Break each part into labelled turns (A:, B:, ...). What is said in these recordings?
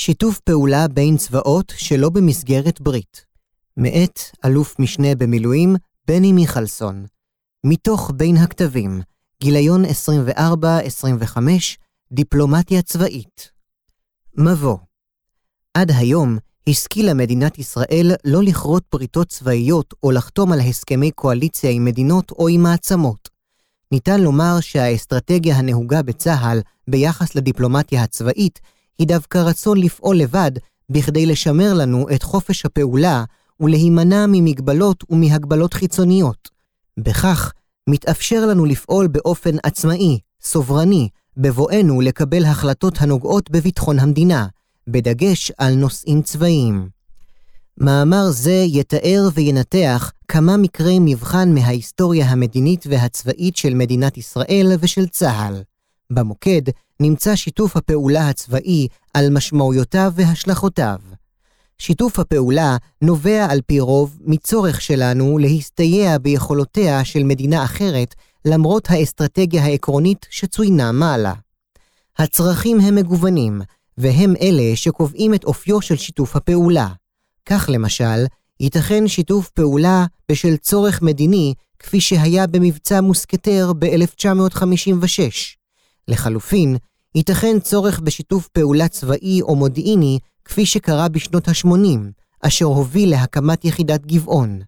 A: שיתוף פעולה בין צבאות שלא במסגרת ברית. מאת אלוף משנה במילואים בני מיכלסון. מתוך בין הכתבים, גיליון 24-25, דיפלומטיה צבאית. מבוא עד היום השכילה מדינת ישראל לא לכרות בריתות צבאיות או לחתום על הסכמי קואליציה עם מדינות או עם מעצמות. ניתן לומר שהאסטרטגיה הנהוגה בצה"ל ביחס לדיפלומטיה הצבאית היא דווקא רצון לפעול לבד בכדי לשמר לנו את חופש הפעולה ולהימנע ממגבלות ומהגבלות חיצוניות. בכך מתאפשר לנו לפעול באופן עצמאי, סוברני, בבואנו לקבל החלטות הנוגעות בביטחון המדינה, בדגש על נושאים צבאיים. מאמר זה יתאר וינתח כמה מקרי מבחן מההיסטוריה המדינית והצבאית של מדינת ישראל ושל צה"ל. במוקד נמצא שיתוף הפעולה הצבאי על משמעויותיו והשלכותיו. שיתוף הפעולה נובע על פי רוב מצורך שלנו להסתייע ביכולותיה של מדינה אחרת למרות האסטרטגיה העקרונית שצוינה מעלה. הצרכים הם מגוונים, והם אלה שקובעים את אופיו של שיתוף הפעולה. כך למשל, ייתכן שיתוף פעולה בשל צורך מדיני, כפי שהיה במבצע מוסקטר ב-1956. לחלופין, ייתכן צורך בשיתוף פעולה צבאי או מודיעיני, כפי שקרה בשנות ה-80, אשר הוביל להקמת יחידת גבעון.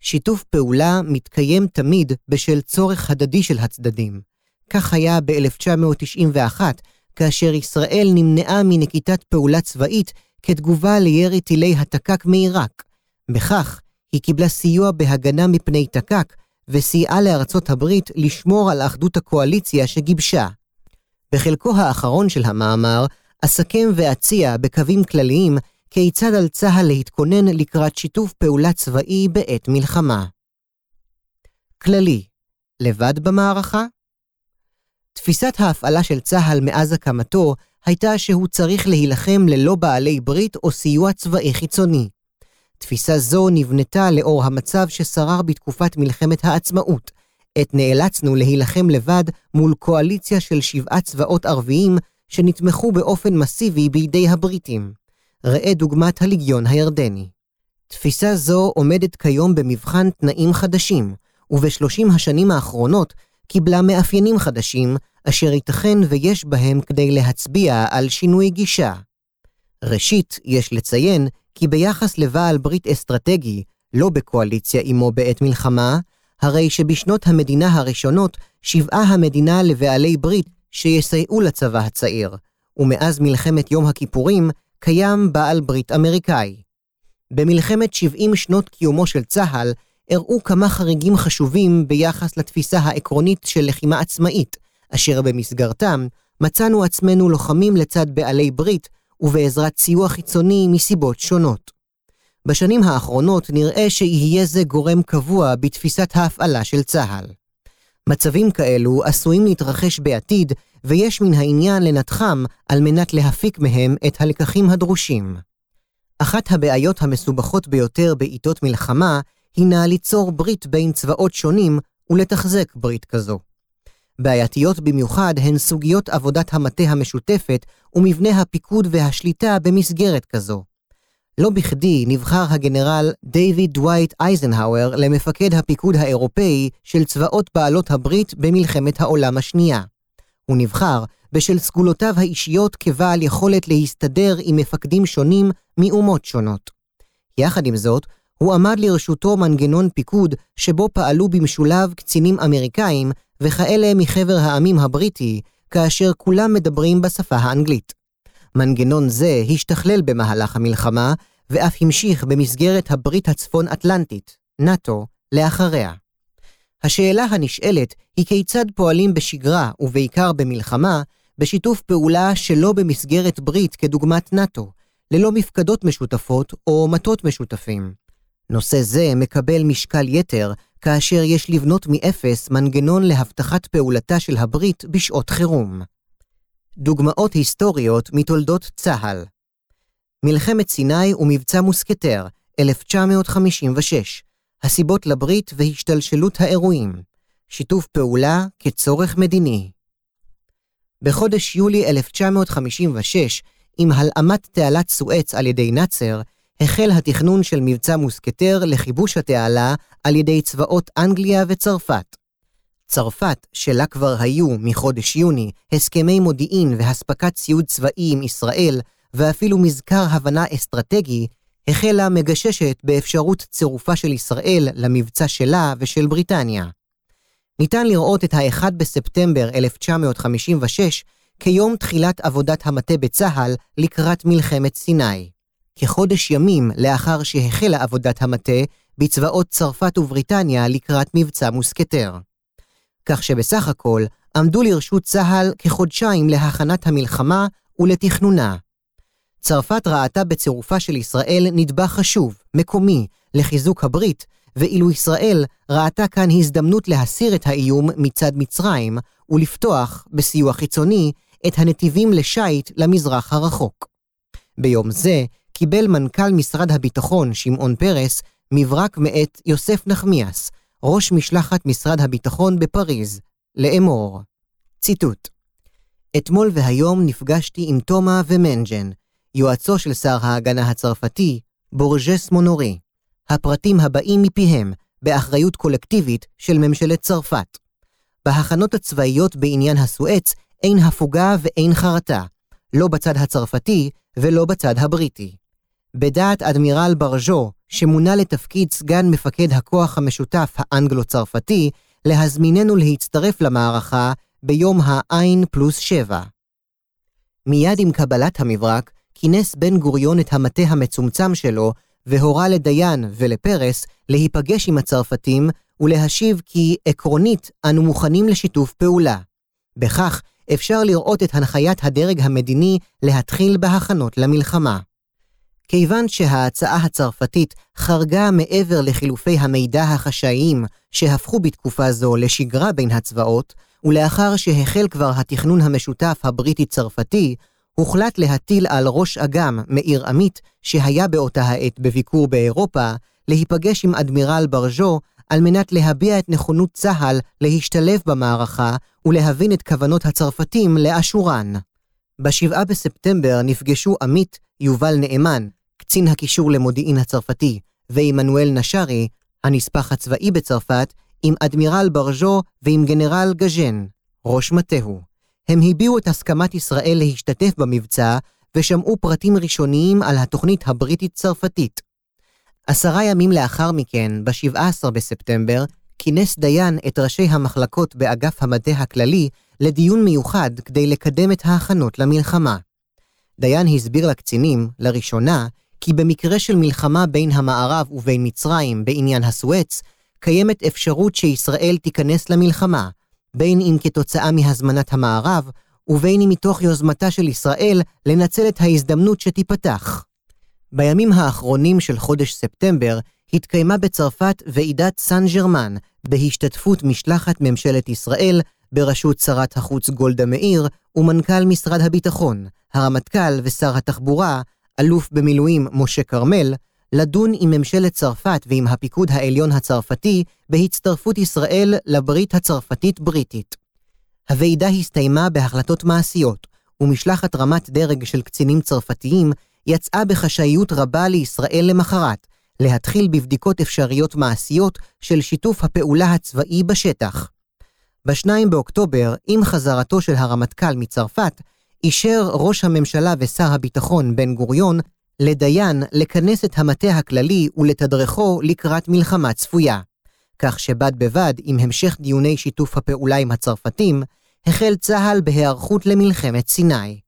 A: שיתוף פעולה מתקיים תמיד בשל צורך הדדי של הצדדים. כך היה ב-1991, כאשר ישראל נמנעה מנקיטת פעולה צבאית כתגובה לירי טילי התק"ק מעיראק. בכך, היא קיבלה סיוע בהגנה מפני תק"ק, וסייעה לארצות הברית לשמור על אחדות הקואליציה שגיבשה. בחלקו האחרון של המאמר, אסכם ואציע בקווים כלליים כיצד על צה"ל להתכונן לקראת שיתוף פעולה צבאי בעת מלחמה. כללי, לבד במערכה? תפיסת ההפעלה של צה"ל מאז הקמתו הייתה שהוא צריך להילחם ללא בעלי ברית או סיוע צבאי חיצוני. תפיסה זו נבנתה לאור המצב ששרר בתקופת מלחמת העצמאות, עת נאלצנו להילחם לבד מול קואליציה של שבעה צבאות ערביים שנתמכו באופן מסיבי בידי הבריטים. ראה דוגמת הליגיון הירדני. תפיסה זו עומדת כיום במבחן תנאים חדשים, ובשלושים השנים האחרונות קיבלה מאפיינים חדשים, אשר ייתכן ויש בהם כדי להצביע על שינוי גישה. ראשית, יש לציין כי ביחס לבעל ברית אסטרטגי, לא בקואליציה עמו בעת מלחמה, הרי שבשנות המדינה הראשונות שבעה המדינה לבעלי ברית שיסייעו לצבא הצעיר, ומאז מלחמת יום הכיפורים קיים בעל ברית אמריקאי. במלחמת 70 שנות קיומו של צה"ל הראו כמה חריגים חשובים ביחס לתפיסה העקרונית של לחימה עצמאית, אשר במסגרתם מצאנו עצמנו לוחמים לצד בעלי ברית ובעזרת סיוע חיצוני מסיבות שונות. בשנים האחרונות נראה שיהיה זה גורם קבוע בתפיסת ההפעלה של צה"ל. מצבים כאלו עשויים להתרחש בעתיד, ויש מן העניין לנתחם על מנת להפיק מהם את הלקחים הדרושים. אחת הבעיות המסובכות ביותר בעיתות מלחמה, הינה ליצור ברית בין צבאות שונים ולתחזק ברית כזו. בעייתיות במיוחד הן סוגיות עבודת המטה המשותפת ומבנה הפיקוד והשליטה במסגרת כזו. לא בכדי נבחר הגנרל דייוויד דווייט אייזנהאואר למפקד הפיקוד האירופאי של צבאות בעלות הברית במלחמת העולם השנייה. הוא נבחר בשל סגולותיו האישיות כבעל יכולת להסתדר עם מפקדים שונים מאומות שונות. יחד עם זאת, הוא עמד לרשותו מנגנון פיקוד שבו פעלו במשולב קצינים אמריקאים וכאלה מחבר העמים הבריטי, כאשר כולם מדברים בשפה האנגלית. מנגנון זה השתכלל במהלך המלחמה, ואף המשיך במסגרת הברית הצפון-אטלנטית, נאט"ו, לאחריה. השאלה הנשאלת היא כיצד פועלים בשגרה, ובעיקר במלחמה, בשיתוף פעולה שלא במסגרת ברית כדוגמת נאט"ו, ללא מפקדות משותפות או מטות משותפים. נושא זה מקבל משקל יתר כאשר יש לבנות מאפס מנגנון להבטחת פעולתה של הברית בשעות חירום. דוגמאות היסטוריות מתולדות צה"ל מלחמת סיני ומבצע מוסקטר, 1956, הסיבות לברית והשתלשלות האירועים, שיתוף פעולה כצורך מדיני. בחודש יולי 1956 עם הלאמת תעלת סואץ על ידי נאצר, החל התכנון של מבצע מוסקטר לכיבוש התעלה על ידי צבאות אנגליה וצרפת. צרפת, שלה כבר היו מחודש יוני הסכמי מודיעין והספקת ציוד צבאי עם ישראל, ואפילו מזכר הבנה אסטרטגי, החלה מגששת באפשרות צירופה של ישראל למבצע שלה ושל בריטניה. ניתן לראות את ה-1 בספטמבר 1956 כיום תחילת עבודת המטה בצה"ל לקראת מלחמת סיני. כחודש ימים לאחר שהחלה עבודת המטה בצבאות צרפת ובריטניה לקראת מבצע מוסקטר. כך שבסך הכל עמדו לרשות צה"ל כחודשיים להכנת המלחמה ולתכנונה. צרפת ראתה בצירופה של ישראל נדבך חשוב, מקומי, לחיזוק הברית, ואילו ישראל ראתה כאן הזדמנות להסיר את האיום מצד מצרים, ולפתוח, בסיוע חיצוני, את הנתיבים לשיט למזרח הרחוק. ביום זה קיבל מנכ"ל משרד הביטחון, שמעון פרס, מברק מאת יוסף נחמיאס, ראש משלחת משרד הביטחון בפריז, לאמור. ציטוט: אתמול והיום נפגשתי עם תומה ומנג'ן, יועצו של שר ההגנה הצרפתי, בורג'ס מונורי. הפרטים הבאים מפיהם, באחריות קולקטיבית של ממשלת צרפת. בהכנות הצבאיות בעניין הסואץ אין הפוגה ואין חרטה, לא בצד הצרפתי ולא בצד הבריטי. בדעת אדמירל ברג'ו, שמונה לתפקיד סגן מפקד הכוח המשותף האנגלו-צרפתי, להזמיננו להצטרף למערכה ביום העין פלוס שבע. מיד עם קבלת המברק, כינס בן גוריון את המטה המצומצם שלו, והורה לדיין ולפרס להיפגש עם הצרפתים ולהשיב כי עקרונית אנו מוכנים לשיתוף פעולה. בכך אפשר לראות את הנחיית הדרג המדיני להתחיל בהכנות למלחמה. כיוון שההצעה הצרפתית חרגה מעבר לחילופי המידע החשאיים שהפכו בתקופה זו לשגרה בין הצבאות, ולאחר שהחל כבר התכנון המשותף הבריטי-צרפתי, הוחלט להטיל על ראש אג"ם, מאיר עמית, שהיה באותה העת בביקור באירופה, להיפגש עם אדמירל ברג'ו על מנת להביע את נכונות צה"ל להשתלב במערכה ולהבין את כוונות הצרפתים לאשורן. ב-7 בספטמבר נפגשו עמית, יובל נאמן, קצין הקישור למודיעין הצרפתי, ועמנואל נשארי, הנספח הצבאי בצרפת, עם אדמירל ברג'ו ועם גנרל גז'ן, ראש מטהו. הם הביעו את הסכמת ישראל להשתתף במבצע, ושמעו פרטים ראשוניים על התוכנית הבריטית-צרפתית. עשרה ימים לאחר מכן, ב-17 בספטמבר, כינס דיין את ראשי המחלקות באגף המטה הכללי לדיון מיוחד כדי לקדם את ההכנות למלחמה. דיין הסביר לקצינים, לראשונה, כי במקרה של מלחמה בין המערב ובין מצרים בעניין הסואץ, קיימת אפשרות שישראל תיכנס למלחמה, בין אם כתוצאה מהזמנת המערב, ובין אם מתוך יוזמתה של ישראל לנצל את ההזדמנות שתיפתח. בימים האחרונים של חודש ספטמבר התקיימה בצרפת ועידת סן ג'רמן, בהשתתפות משלחת ממשלת ישראל, בראשות שרת החוץ גולדה מאיר ומנכ"ל משרד הביטחון, הרמטכ"ל ושר התחבורה, אלוף במילואים משה כרמל, לדון עם ממשלת צרפת ועם הפיקוד העליון הצרפתי בהצטרפות ישראל לברית הצרפתית-בריטית. הוועידה הסתיימה בהחלטות מעשיות, ומשלחת רמת דרג של קצינים צרפתיים יצאה בחשאיות רבה לישראל למחרת, להתחיל בבדיקות אפשריות מעשיות של שיתוף הפעולה הצבאי בשטח. ב-2 באוקטובר, עם חזרתו של הרמטכ"ל מצרפת, אישר ראש הממשלה ושר הביטחון בן גוריון לדיין לכנס את המטה הכללי ולתדרכו לקראת מלחמה צפויה. כך שבד בבד עם המשך דיוני שיתוף הפעולה עם הצרפתים, החל צה"ל בהיערכות למלחמת סיני.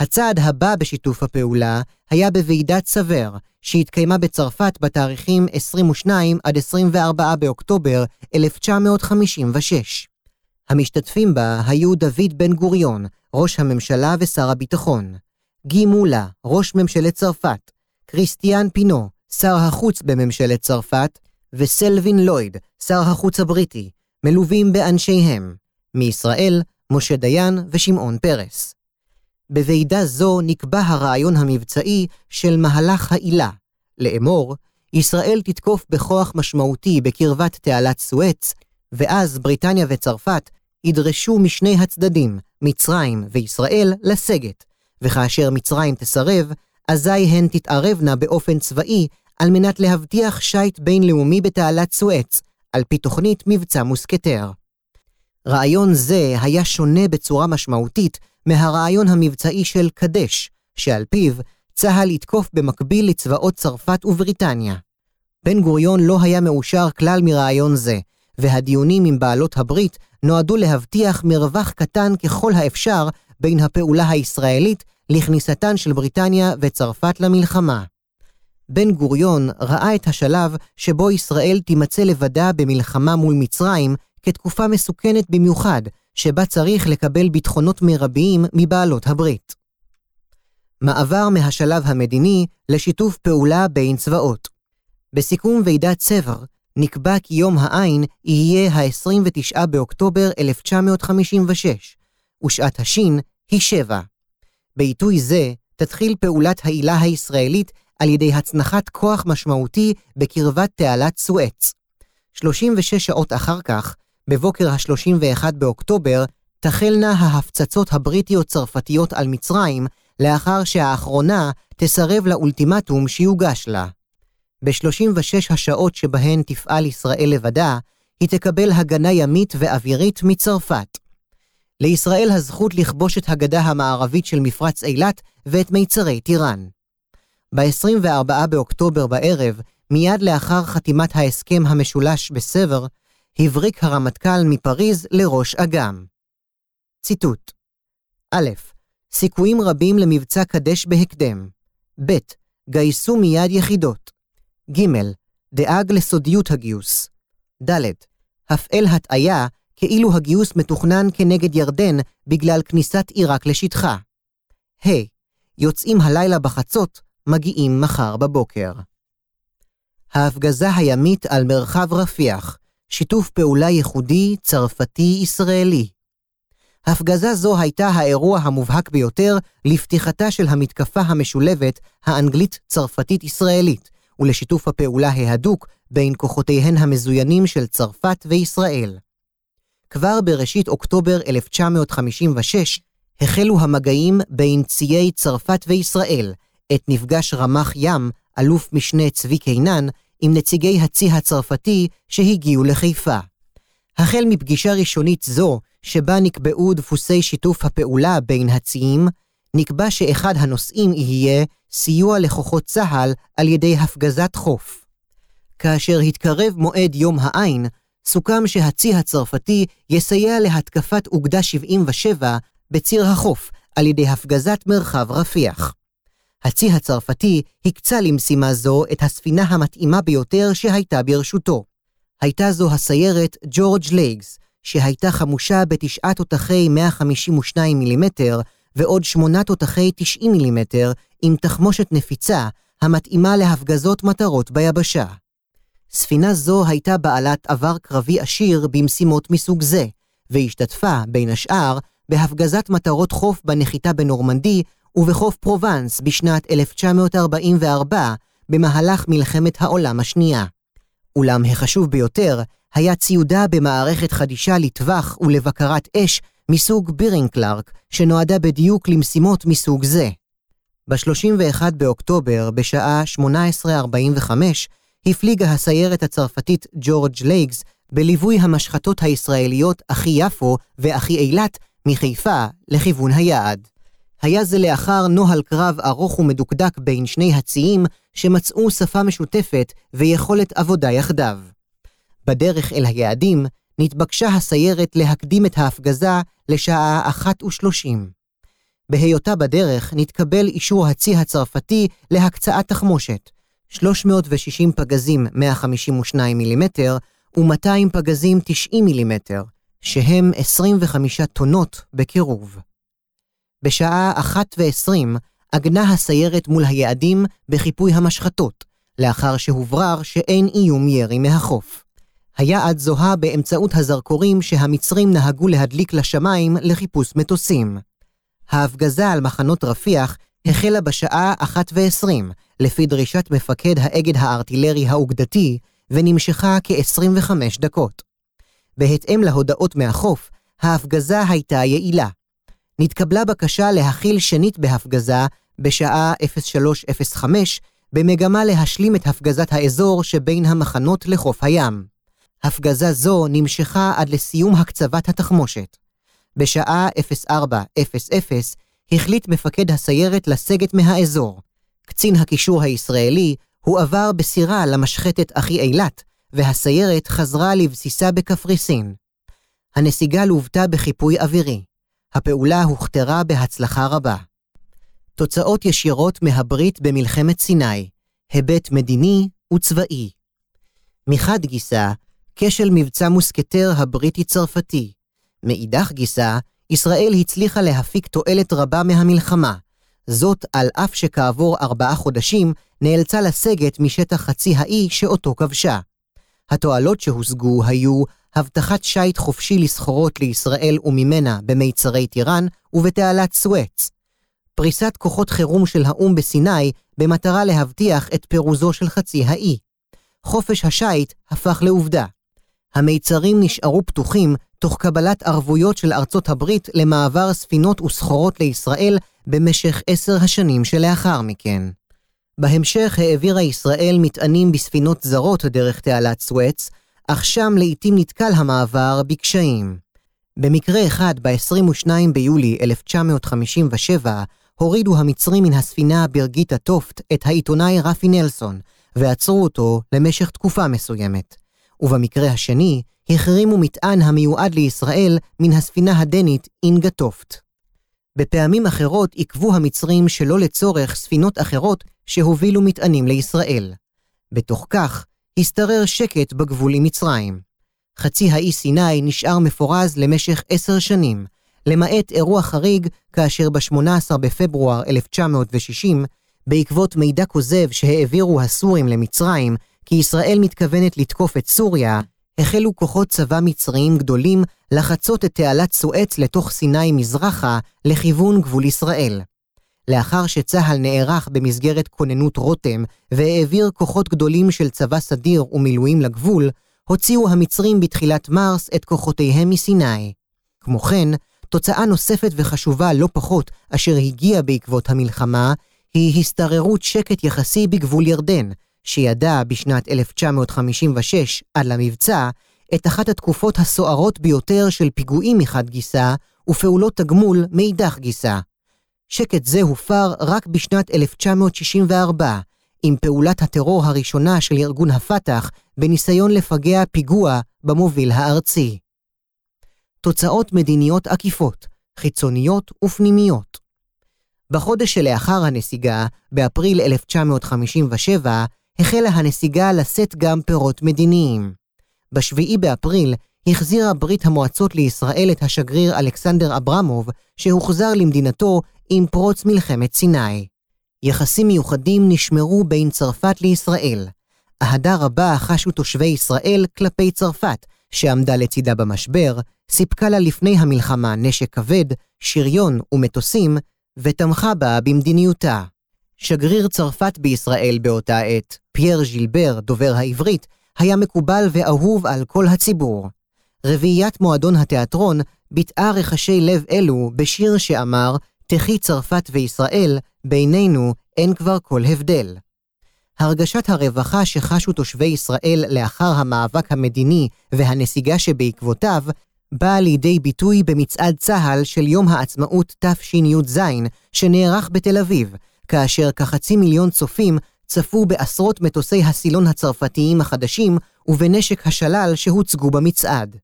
A: הצעד הבא בשיתוף הפעולה היה בוועידת סבר, שהתקיימה בצרפת בתאריכים 22 עד 24 באוקטובר 1956. המשתתפים בה היו דוד בן גוריון, ראש הממשלה ושר הביטחון, גי מולה, ראש ממשלת צרפת, כריסטיאן פינו, שר החוץ בממשלת צרפת, וסלווין לויד, שר החוץ הבריטי, מלווים באנשיהם, מישראל, משה דיין ושמעון פרס. בוועידה זו נקבע הרעיון המבצעי של מהלך העילה, לאמור, ישראל תתקוף בכוח משמעותי בקרבת תעלת סואץ, ואז בריטניה וצרפת ידרשו משני הצדדים, מצרים וישראל, לסגת, וכאשר מצרים תסרב, אזי הן תתערבנה באופן צבאי על מנת להבטיח שיט בינלאומי בתעלת סואץ, על פי תוכנית מבצע מוסקטר. רעיון זה היה שונה בצורה משמעותית מהרעיון המבצעי של קדש, שעל פיו צה"ל יתקוף במקביל לצבאות צרפת ובריטניה. בן גוריון לא היה מאושר כלל מרעיון זה, והדיונים עם בעלות הברית נועדו להבטיח מרווח קטן ככל האפשר בין הפעולה הישראלית לכניסתן של בריטניה וצרפת למלחמה. בן גוריון ראה את השלב שבו ישראל תימצא לבדה במלחמה מול מצרים כתקופה מסוכנת במיוחד, שבה צריך לקבל ביטחונות מרביים מבעלות הברית. מעבר מהשלב המדיני לשיתוף פעולה בין צבאות. בסיכום ועידת צבר, נקבע כי יום העין יהיה ה-29 באוקטובר 1956, ושעת השין היא שבע. בעיתוי זה תתחיל פעולת העילה הישראלית על ידי הצנחת כוח משמעותי בקרבת תעלת סואץ. 36 שעות אחר כך, בבוקר ה-31 באוקטובר, תחלנה ההפצצות הבריטיות-צרפתיות על מצרים, לאחר שהאחרונה תסרב לאולטימטום שיוגש לה. ב-36 השעות שבהן תפעל ישראל לבדה, היא תקבל הגנה ימית ואווירית מצרפת. לישראל הזכות לכבוש את הגדה המערבית של מפרץ אילת ואת מיצרי טיראן. ב-24 באוקטובר בערב, מיד לאחר חתימת ההסכם המשולש בסבר, הבריק הרמטכ"ל מפריז לראש אג"ם. ציטוט א. סיכויים רבים למבצע קדש בהקדם. ב. גייסו מיד יחידות. ג. דאג לסודיות הגיוס. ד. הפעל הטעיה כאילו הגיוס מתוכנן כנגד ירדן בגלל כניסת עיראק לשטחה. ה. יוצאים הלילה בחצות, מגיעים מחר בבוקר. ההפגזה הימית על מרחב רפיח, שיתוף פעולה ייחודי צרפתי-ישראלי. הפגזה זו הייתה האירוע המובהק ביותר לפתיחתה של המתקפה המשולבת האנגלית-צרפתית-ישראלית, ולשיתוף הפעולה ההדוק בין כוחותיהן המזוינים של צרפת וישראל. כבר בראשית אוקטובר 1956 החלו המגעים בין ציי צרפת וישראל, את נפגש רמ"ח ים, אלוף משנה צבי קינן, עם נציגי הצי הצרפתי שהגיעו לחיפה. החל מפגישה ראשונית זו, שבה נקבעו דפוסי שיתוף הפעולה בין הציים, נקבע שאחד הנושאים יהיה סיוע לכוחות צה"ל על ידי הפגזת חוף. כאשר התקרב מועד יום העין, סוכם שהצי הצרפתי יסייע להתקפת אוגדה 77 בציר החוף על ידי הפגזת מרחב רפיח. הצי הצרפתי הקצה למשימה זו את הספינה המתאימה ביותר שהייתה ברשותו. הייתה זו הסיירת ג'ורג' לייגס, שהייתה חמושה בתשעה תותחי 152 מילימטר ועוד שמונה תותחי 90 מילימטר עם תחמושת נפיצה המתאימה להפגזות מטרות ביבשה. ספינה זו הייתה בעלת עבר קרבי עשיר במשימות מסוג זה, והשתתפה, בין השאר, בהפגזת מטרות חוף בנחיתה בנורמנדי ובחוף פרובנס בשנת 1944, במהלך מלחמת העולם השנייה. אולם החשוב ביותר היה ציודה במערכת חדישה לטווח ולבקרת אש מסוג בירינג קלארק, שנועדה בדיוק למשימות מסוג זה. ב-31 באוקטובר, בשעה 18:45, הפליגה הסיירת הצרפתית ג'ורג' לייגס בליווי המשחטות הישראליות אחי יפו ואחי אילת מחיפה לכיוון היעד. היה זה לאחר נוהל קרב ארוך ומדוקדק בין שני הציים שמצאו שפה משותפת ויכולת עבודה יחדיו. בדרך אל היעדים נתבקשה הסיירת להקדים את ההפגזה לשעה אחת ושלושים. בהיותה בדרך נתקבל אישור הצי הצרפתי להקצאת תחמושת, 360 פגזים 152 מילימטר ו-200 פגזים 90 מילימטר, שהם 25 טונות בקירוב. בשעה 1:20 עגנה הסיירת מול היעדים בחיפוי המשחטות, לאחר שהוברר שאין איום ירי מהחוף. היעד זוהה באמצעות הזרקורים שהמצרים נהגו להדליק לשמיים לחיפוש מטוסים. ההפגזה על מחנות רפיח החלה בשעה 1:20, לפי דרישת מפקד האגד הארטילרי האוגדתי, ונמשכה כ-25 דקות. בהתאם להודעות מהחוף, ההפגזה הייתה יעילה. נתקבלה בקשה להכיל שנית בהפגזה בשעה 0305, במגמה להשלים את הפגזת האזור שבין המחנות לחוף הים. הפגזה זו נמשכה עד לסיום הקצבת התחמושת. בשעה 04:00 החליט מפקד הסיירת לסגת מהאזור. קצין הקישור הישראלי הועבר בסירה למשחטת אחי אילת, והסיירת חזרה לבסיסה בקפריסין. הנסיגה לוותה בחיפוי אווירי. הפעולה הוכתרה בהצלחה רבה. תוצאות ישירות מהברית במלחמת סיני, היבט מדיני וצבאי. מחד גיסא, כשל מבצע מוסקטר הבריטי-צרפתי. מאידך גיסא, ישראל הצליחה להפיק תועלת רבה מהמלחמה, זאת על אף שכעבור ארבעה חודשים נאלצה לסגת משטח חצי האי שאותו כבשה. התועלות שהושגו היו הבטחת שיט חופשי לסחורות לישראל וממנה במיצרי טיראן ובתעלת סואץ. פריסת כוחות חירום של האו"ם בסיני במטרה להבטיח את פירוזו של חצי האי. חופש השיט הפך לעובדה. המיצרים נשארו פתוחים תוך קבלת ערבויות של ארצות הברית למעבר ספינות וסחורות לישראל במשך עשר השנים שלאחר מכן. בהמשך העבירה ישראל מטענים בספינות זרות דרך תעלת סואץ, אך שם לעתים נתקל המעבר בקשיים. במקרה אחד, ב-22 ביולי 1957, הורידו המצרים מן הספינה ברגית הטופט את העיתונאי רפי נלסון, ועצרו אותו למשך תקופה מסוימת. ובמקרה השני, החרימו מטען המיועד לישראל מן הספינה הדנית אינגה טופט. בפעמים אחרות עיכבו המצרים שלא לצורך ספינות אחרות שהובילו מטענים לישראל. בתוך כך, השתרר שקט בגבול עם מצרים. חצי האי סיני נשאר מפורז למשך עשר שנים, למעט אירוע חריג כאשר ב-18 בפברואר 1960, בעקבות מידע כוזב שהעבירו הסורים למצרים, כי ישראל מתכוונת לתקוף את סוריה, החלו כוחות צבא מצריים גדולים לחצות את תעלת סואץ לתוך סיני מזרחה לכיוון גבול ישראל. לאחר שצה"ל נערך במסגרת כוננות רותם והעביר כוחות גדולים של צבא סדיר ומילואים לגבול, הוציאו המצרים בתחילת מרס את כוחותיהם מסיני. כמו כן, תוצאה נוספת וחשובה לא פחות אשר הגיעה בעקבות המלחמה, היא השתררות שקט יחסי בגבול ירדן, שידע בשנת 1956 עד למבצע את אחת התקופות הסוערות ביותר של פיגועים מחד גיסא ופעולות תגמול מאידך גיסא. שקט זה הופר רק בשנת 1964, עם פעולת הטרור הראשונה של ארגון הפת"ח בניסיון לפגע פיגוע במוביל הארצי. תוצאות מדיניות עקיפות, חיצוניות ופנימיות. בחודש שלאחר הנסיגה, באפריל 1957, החלה הנסיגה לשאת גם פירות מדיניים. ב-7 באפריל החזירה ברית המועצות לישראל את השגריר אלכסנדר אברמוב, שהוחזר למדינתו עם פרוץ מלחמת סיני. יחסים מיוחדים נשמרו בין צרפת לישראל. אהדה רבה חשו תושבי ישראל כלפי צרפת, שעמדה לצידה במשבר, סיפקה לה לפני המלחמה נשק כבד, שריון ומטוסים, ותמכה בה במדיניותה. שגריר צרפת בישראל באותה עת, פייר ז'ילבר, דובר העברית, היה מקובל ואהוב על כל הציבור. רביעיית מועדון התיאטרון ביטאה רחשי לב אלו בשיר שאמר, תחי צרפת וישראל, בינינו אין כבר כל הבדל. הרגשת הרווחה שחשו תושבי ישראל לאחר המאבק המדיני והנסיגה שבעקבותיו, באה לידי ביטוי במצעד צה"ל של יום העצמאות תשי"ז, שנערך בתל אביב, כאשר כחצי מיליון צופים צפו בעשרות מטוסי הסילון הצרפתיים החדשים ובנשק השלל שהוצגו במצעד.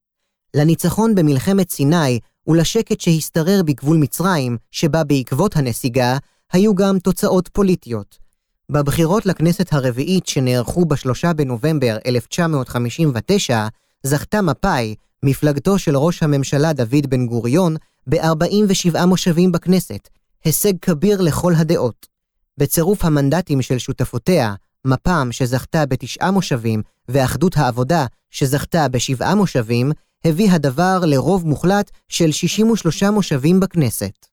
A: לניצחון במלחמת סיני ולשקט שהשתרר בגבול מצרים, שבא בעקבות הנסיגה, היו גם תוצאות פוליטיות. בבחירות לכנסת הרביעית שנערכו ב-3 בנובמבר 1959, זכתה מפא"י, מפלגתו של ראש הממשלה דוד בן גוריון, ב-47 מושבים בכנסת, הישג כביר לכל הדעות. בצירוף המנדטים של שותפותיה, מפ"ם שזכתה בתשעה מושבים ואחדות העבודה שזכתה בשבעה מושבים, הביא הדבר לרוב מוחלט של 63 מושבים בכנסת.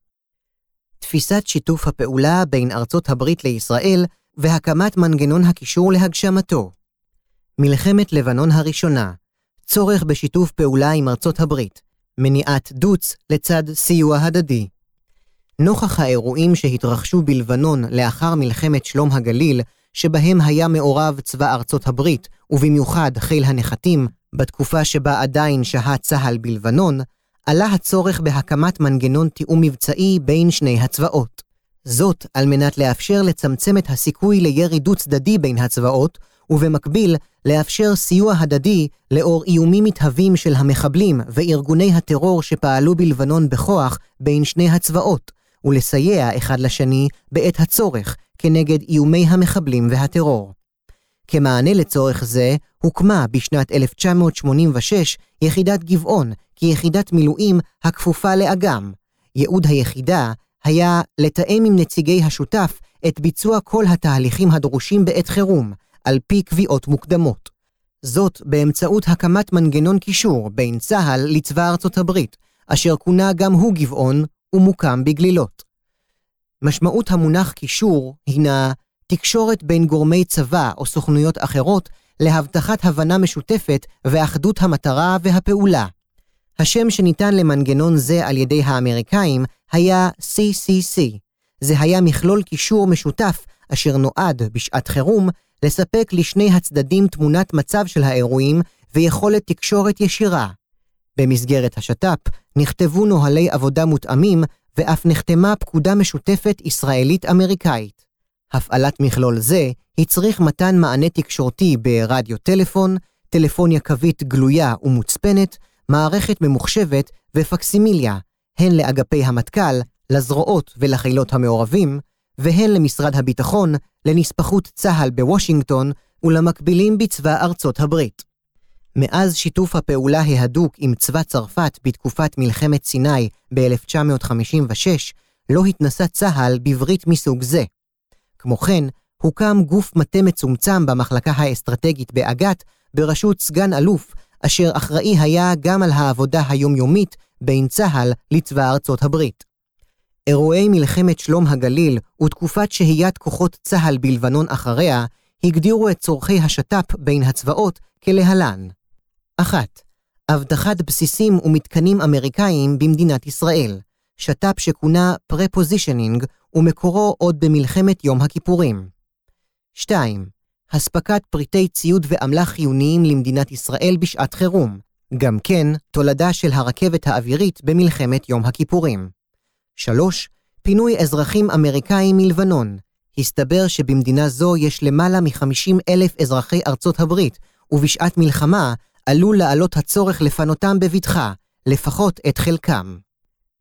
A: תפיסת שיתוף הפעולה בין ארצות הברית לישראל והקמת מנגנון הקישור להגשמתו. מלחמת לבנון הראשונה, צורך בשיתוף פעולה עם ארצות הברית, מניעת דוץ לצד סיוע הדדי. נוכח האירועים שהתרחשו בלבנון לאחר מלחמת שלום הגליל, שבהם היה מעורב צבא ארצות הברית, ובמיוחד חיל הנחתים, בתקופה שבה עדיין שהה צה"ל בלבנון, עלה הצורך בהקמת מנגנון תיאום מבצעי בין שני הצבאות. זאת על מנת לאפשר לצמצם את הסיכוי לירי דו-צדדי בין הצבאות, ובמקביל לאפשר סיוע הדדי לאור איומים מתהווים של המחבלים וארגוני הטרור שפעלו בלבנון בכוח בין שני הצבאות, ולסייע אחד לשני בעת הצורך כנגד איומי המחבלים והטרור. כמענה לצורך זה, הוקמה בשנת 1986 יחידת גבעון כיחידת מילואים הכפופה לאג"ם. ייעוד היחידה היה לתאם עם נציגי השותף את ביצוע כל התהליכים הדרושים בעת חירום, על פי קביעות מוקדמות. זאת באמצעות הקמת מנגנון קישור בין צה"ל לצבא ארצות הברית, אשר כונה גם הוא גבעון ומוקם בגלילות. משמעות המונח קישור הינה תקשורת בין גורמי צבא או סוכנויות אחרות להבטחת הבנה משותפת ואחדות המטרה והפעולה. השם שניתן למנגנון זה על ידי האמריקאים היה CCC. זה היה מכלול קישור משותף אשר נועד, בשעת חירום, לספק לשני הצדדים תמונת מצב של האירועים ויכולת תקשורת ישירה. במסגרת השת"פ נכתבו נוהלי עבודה מותאמים ואף נחתמה פקודה משותפת ישראלית-אמריקאית. הפעלת מכלול זה הצריך מתן מענה תקשורתי ברדיו טלפון, טלפוניה קווית גלויה ומוצפנת, מערכת ממוחשבת ופקסימיליה, הן לאגפי המטכ"ל, לזרועות ולחילות המעורבים, והן למשרד הביטחון, לנספחות צה"ל בוושינגטון ולמקבילים בצבא ארצות הברית. מאז שיתוף הפעולה ההדוק עם צבא צרפת בתקופת מלחמת סיני ב-1956, לא התנסה צה"ל בברית מסוג זה. כמו כן, הוקם גוף מטה מצומצם במחלקה האסטרטגית באג"ת, בראשות סגן אלוף, אשר אחראי היה גם על העבודה היומיומית בין צה"ל לצבא ארצות הברית. אירועי מלחמת שלום הגליל ותקופת שהיית כוחות צה"ל בלבנון אחריה, הגדירו את צורכי השת"פ בין הצבאות כלהלן. 1. אבטחת בסיסים ומתקנים אמריקאיים במדינת ישראל, שת"פ שכונה prepositioning ומקורו עוד במלחמת יום הכיפורים. 2. אספקת פריטי ציוד ואמל"ח חיוניים למדינת ישראל בשעת חירום, גם כן תולדה של הרכבת האווירית במלחמת יום הכיפורים. 3. פינוי אזרחים אמריקאים מלבנון. הסתבר שבמדינה זו יש למעלה מ-50 אלף אזרחי ארצות הברית, ובשעת מלחמה עלול לעלות הצורך לפנותם בבטחה, לפחות את חלקם.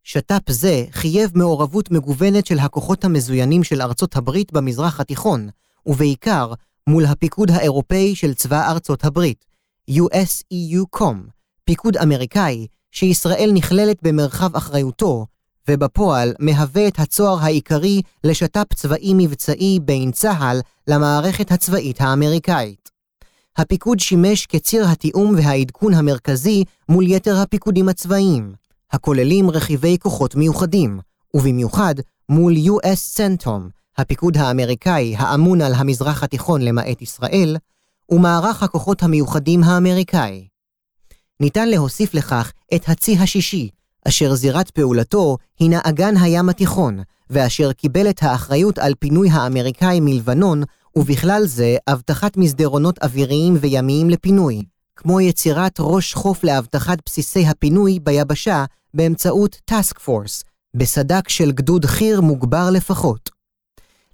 A: שת"פ זה חייב מעורבות מגוונת של הכוחות המזוינים של ארצות הברית במזרח התיכון, ובעיקר מול הפיקוד האירופאי של צבא ארצות הברית, US-EU-COM, פיקוד אמריקאי שישראל נכללת במרחב אחריותו, ובפועל מהווה את הצוהר העיקרי לשת"פ צבאי מבצעי בין צה"ל למערכת הצבאית האמריקאית. הפיקוד שימש כציר התיאום והעדכון המרכזי מול יתר הפיקודים הצבאיים, הכוללים רכיבי כוחות מיוחדים, ובמיוחד מול US Centom, הפיקוד האמריקאי האמון על המזרח התיכון למעט ישראל, ומערך הכוחות המיוחדים האמריקאי. ניתן להוסיף לכך את הצי השישי, אשר זירת פעולתו הינה אגן הים התיכון, ואשר קיבל את האחריות על פינוי האמריקאים מלבנון, ובכלל זה אבטחת מסדרונות אוויריים וימיים לפינוי, כמו יצירת ראש חוף לאבטחת בסיסי הפינוי ביבשה באמצעות טאסק פורס, בסדק של גדוד חי"ר מוגבר לפחות.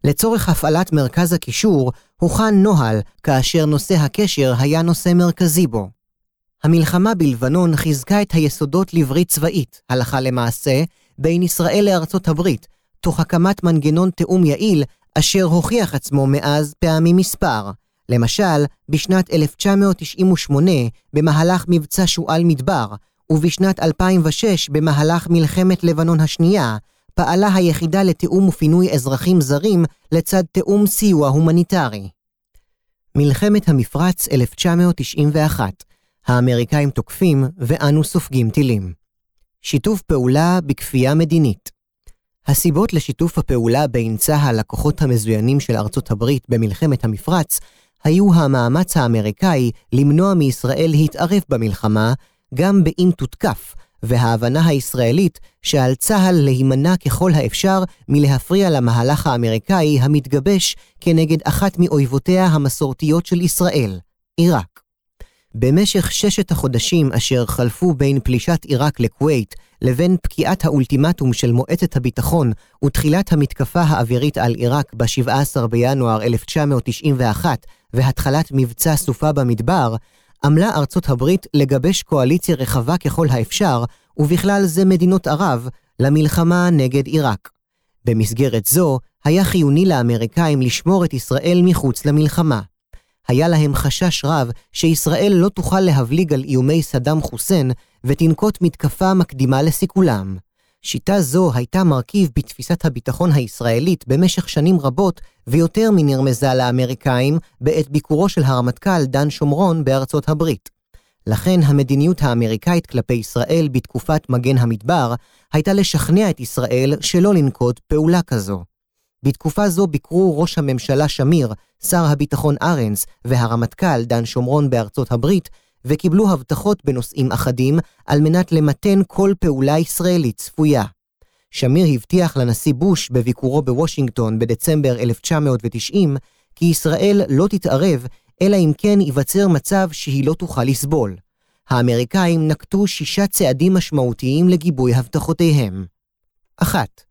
A: לצורך הפעלת מרכז הקישור, הוכן נוהל כאשר נושא הקשר היה נושא מרכזי בו. המלחמה בלבנון חיזקה את היסודות לברית צבאית, הלכה למעשה, בין ישראל לארצות הברית, תוך הקמת מנגנון תיאום יעיל, אשר הוכיח עצמו מאז פעמים מספר. למשל, בשנת 1998, במהלך מבצע שועל מדבר, ובשנת 2006, במהלך מלחמת לבנון השנייה, פעלה היחידה לתיאום ופינוי אזרחים זרים לצד תיאום סיוע הומניטרי. מלחמת המפרץ 1991 האמריקאים תוקפים ואנו סופגים טילים. שיתוף פעולה בכפייה מדינית. הסיבות לשיתוף הפעולה בין צה"ל לכוחות המזוינים של ארצות הברית במלחמת המפרץ היו המאמץ האמריקאי למנוע מישראל להתערב במלחמה, גם באם תותקף, וההבנה הישראלית שעל צה"ל להימנע ככל האפשר מלהפריע למהלך האמריקאי המתגבש כנגד אחת מאויבותיה המסורתיות של ישראל, עיראק. במשך ששת החודשים אשר חלפו בין פלישת עיראק לכווית לבין פקיעת האולטימטום של מועצת הביטחון ותחילת המתקפה האווירית על עיראק ב-17 בינואר 1991 והתחלת מבצע סופה במדבר, עמלה ארצות הברית לגבש קואליציה רחבה ככל האפשר, ובכלל זה מדינות ערב, למלחמה נגד עיראק. במסגרת זו, היה חיוני לאמריקאים לשמור את ישראל מחוץ למלחמה. היה להם חשש רב שישראל לא תוכל להבליג על איומי סדאם חוסיין ותנקוט מתקפה מקדימה לסיכולם. שיטה זו הייתה מרכיב בתפיסת הביטחון הישראלית במשך שנים רבות, ויותר מנרמזה לאמריקאים בעת ביקורו של הרמטכ"ל דן שומרון בארצות הברית. לכן המדיניות האמריקאית כלפי ישראל בתקופת מגן המדבר הייתה לשכנע את ישראל שלא לנקוט פעולה כזו. בתקופה זו ביקרו ראש הממשלה שמיר, שר הביטחון ארנס והרמטכ"ל דן שומרון בארצות הברית, וקיבלו הבטחות בנושאים אחדים על מנת למתן כל פעולה ישראלית צפויה. שמיר הבטיח לנשיא בוש בביקורו בוושינגטון בדצמבר 1990 כי ישראל לא תתערב, אלא אם כן ייווצר מצב שהיא לא תוכל לסבול. האמריקאים נקטו שישה צעדים משמעותיים לגיבוי הבטחותיהם. 1.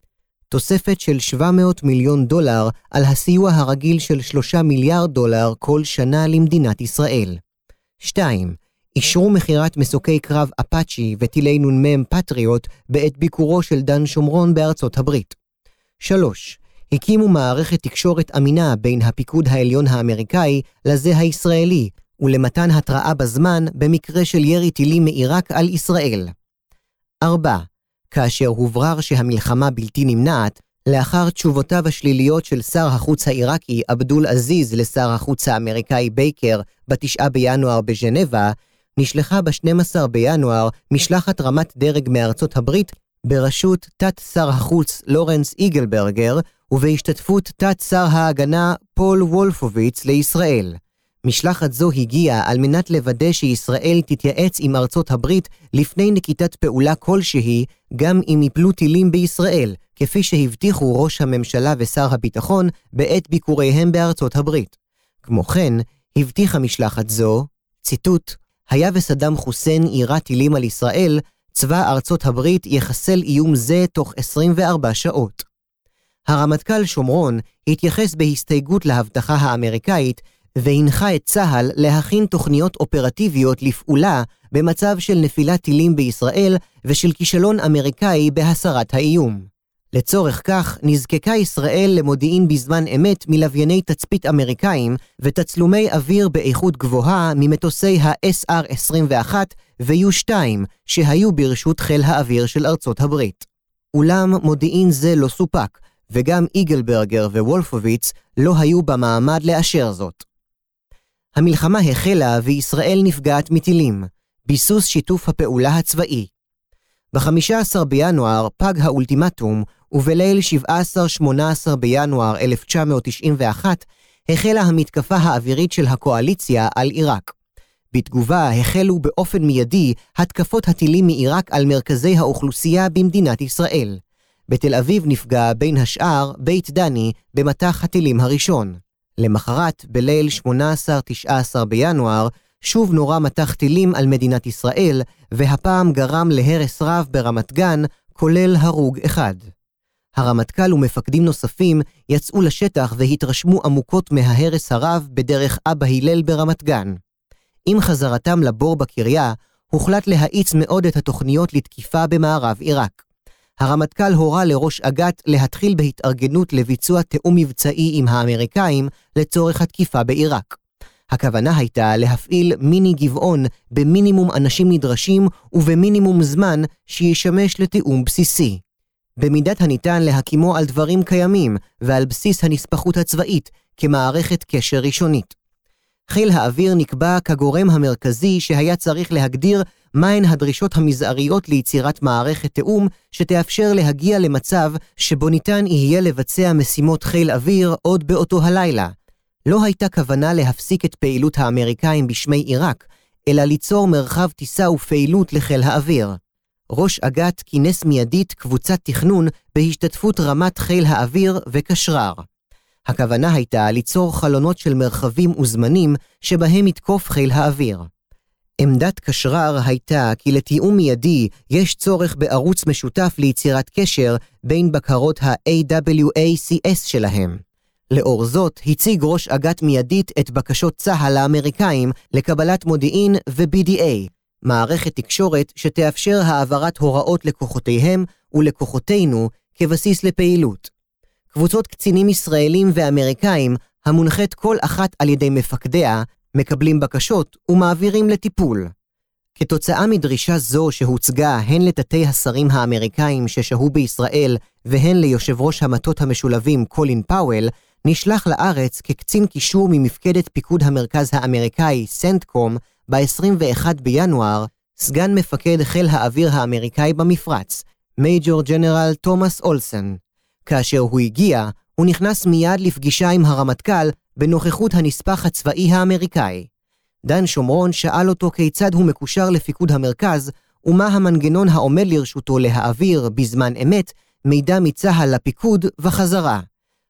A: תוספת של 700 מיליון דולר על הסיוע הרגיל של 3 מיליארד דולר כל שנה למדינת ישראל. 2. אישרו מכירת מסוקי קרב אפאצ'י וטילי נ"מ פטריוט בעת ביקורו של דן שומרון בארצות הברית. 3. הקימו מערכת תקשורת אמינה בין הפיקוד העליון האמריקאי לזה הישראלי, ולמתן התראה בזמן במקרה של ירי טילים מעיראק על ישראל. 4. כאשר הוברר שהמלחמה בלתי נמנעת, לאחר תשובותיו השליליות של שר החוץ העיראקי עבדול עזיז לשר החוץ האמריקאי בייקר ב-9 בינואר בז'נבה, נשלחה ב-12 בינואר משלחת רמת דרג מארצות הברית בראשות תת-שר החוץ לורנס איגלברגר ובהשתתפות תת-שר ההגנה פול וולפוביץ לישראל. משלחת זו הגיעה על מנת לוודא שישראל תתייעץ עם ארצות הברית לפני נקיטת פעולה כלשהי, גם אם יפלו טילים בישראל, כפי שהבטיחו ראש הממשלה ושר הביטחון בעת ביקוריהם בארצות הברית. כמו כן, הבטיחה משלחת זו, ציטוט, היה וסדאם חוסיין יירה טילים על ישראל, צבא ארצות הברית יחסל איום זה תוך 24 שעות. הרמטכ"ל שומרון התייחס בהסתייגות להבטחה האמריקאית, והנחה את צה"ל להכין תוכניות אופרטיביות לפעולה במצב של נפילת טילים בישראל ושל כישלון אמריקאי בהסרת האיום. לצורך כך נזקקה ישראל למודיעין בזמן אמת מלווייני תצפית אמריקאים ותצלומי אוויר באיכות גבוהה ממטוסי ה-SR-21 ו-U-2 שהיו ברשות חיל האוויר של ארצות הברית. אולם מודיעין זה לא סופק, וגם איגלברגר ווולפוביץ לא היו במעמד לאשר זאת. המלחמה החלה וישראל נפגעת מטילים, ביסוס שיתוף הפעולה הצבאי. ב-15 בינואר פג האולטימטום, ובליל 17-18 בינואר 1991 החלה המתקפה האווירית של הקואליציה על עיראק. בתגובה החלו באופן מיידי התקפות הטילים מעיראק על מרכזי האוכלוסייה במדינת ישראל. בתל אביב נפגע בין השאר בית דני במטח הטילים הראשון. למחרת, בליל 18-19 בינואר, שוב נורה מטח טילים על מדינת ישראל, והפעם גרם להרס רב ברמת גן, כולל הרוג אחד. הרמטכ"ל ומפקדים נוספים יצאו לשטח והתרשמו עמוקות מההרס הרב בדרך אבא הלל ברמת גן. עם חזרתם לבור בקריה, הוחלט להאיץ מאוד את התוכניות לתקיפה במערב עיראק. הרמטכ"ל הורה לראש אג"ת להתחיל בהתארגנות לביצוע תיאום מבצעי עם האמריקאים לצורך התקיפה בעיראק. הכוונה הייתה להפעיל מיני גבעון במינימום אנשים נדרשים ובמינימום זמן שישמש לתיאום בסיסי. במידת הניתן להקימו על דברים קיימים ועל בסיס הנספחות הצבאית כמערכת קשר ראשונית. חיל האוויר נקבע כגורם המרכזי שהיה צריך להגדיר מהן הדרישות המזעריות ליצירת מערכת תיאום שתאפשר להגיע למצב שבו ניתן יהיה לבצע משימות חיל אוויר עוד באותו הלילה. לא הייתה כוונה להפסיק את פעילות האמריקאים בשמי עיראק, אלא ליצור מרחב טיסה ופעילות לחיל האוויר. ראש אג"ת כינס מיידית קבוצת תכנון בהשתתפות רמת חיל האוויר וקשרר. הכוונה הייתה ליצור חלונות של מרחבים וזמנים שבהם יתקוף חיל האוויר. עמדת קשרר הייתה כי לתיאום מיידי יש צורך בערוץ משותף ליצירת קשר בין בקרות ה-AWACS שלהם. לאור זאת, הציג ראש אג"ת מיידית את בקשות צה"ל האמריקאים לקבלת מודיעין ו-BDA, מערכת תקשורת שתאפשר העברת הוראות לכוחותיהם ולכוחותינו כבסיס לפעילות. קבוצות קצינים ישראלים ואמריקאים, המונחית כל אחת על ידי מפקדיה, מקבלים בקשות ומעבירים לטיפול. כתוצאה מדרישה זו שהוצגה הן לתתי השרים האמריקאים ששהו בישראל והן ליושב ראש המטות המשולבים קולין פאוול, נשלח לארץ כקצין קישור ממפקדת פיקוד המרכז האמריקאי סנטקום ב-21 בינואר, סגן מפקד חיל האוויר האמריקאי במפרץ, מייג'ור ג'נרל תומאס אולסן. כאשר הוא הגיע, הוא נכנס מיד לפגישה עם הרמטכ"ל בנוכחות הנספח הצבאי האמריקאי. דן שומרון שאל אותו כיצד הוא מקושר לפיקוד המרכז, ומה המנגנון העומד לרשותו להעביר, בזמן אמת, מידע מצה"ל לפיקוד וחזרה.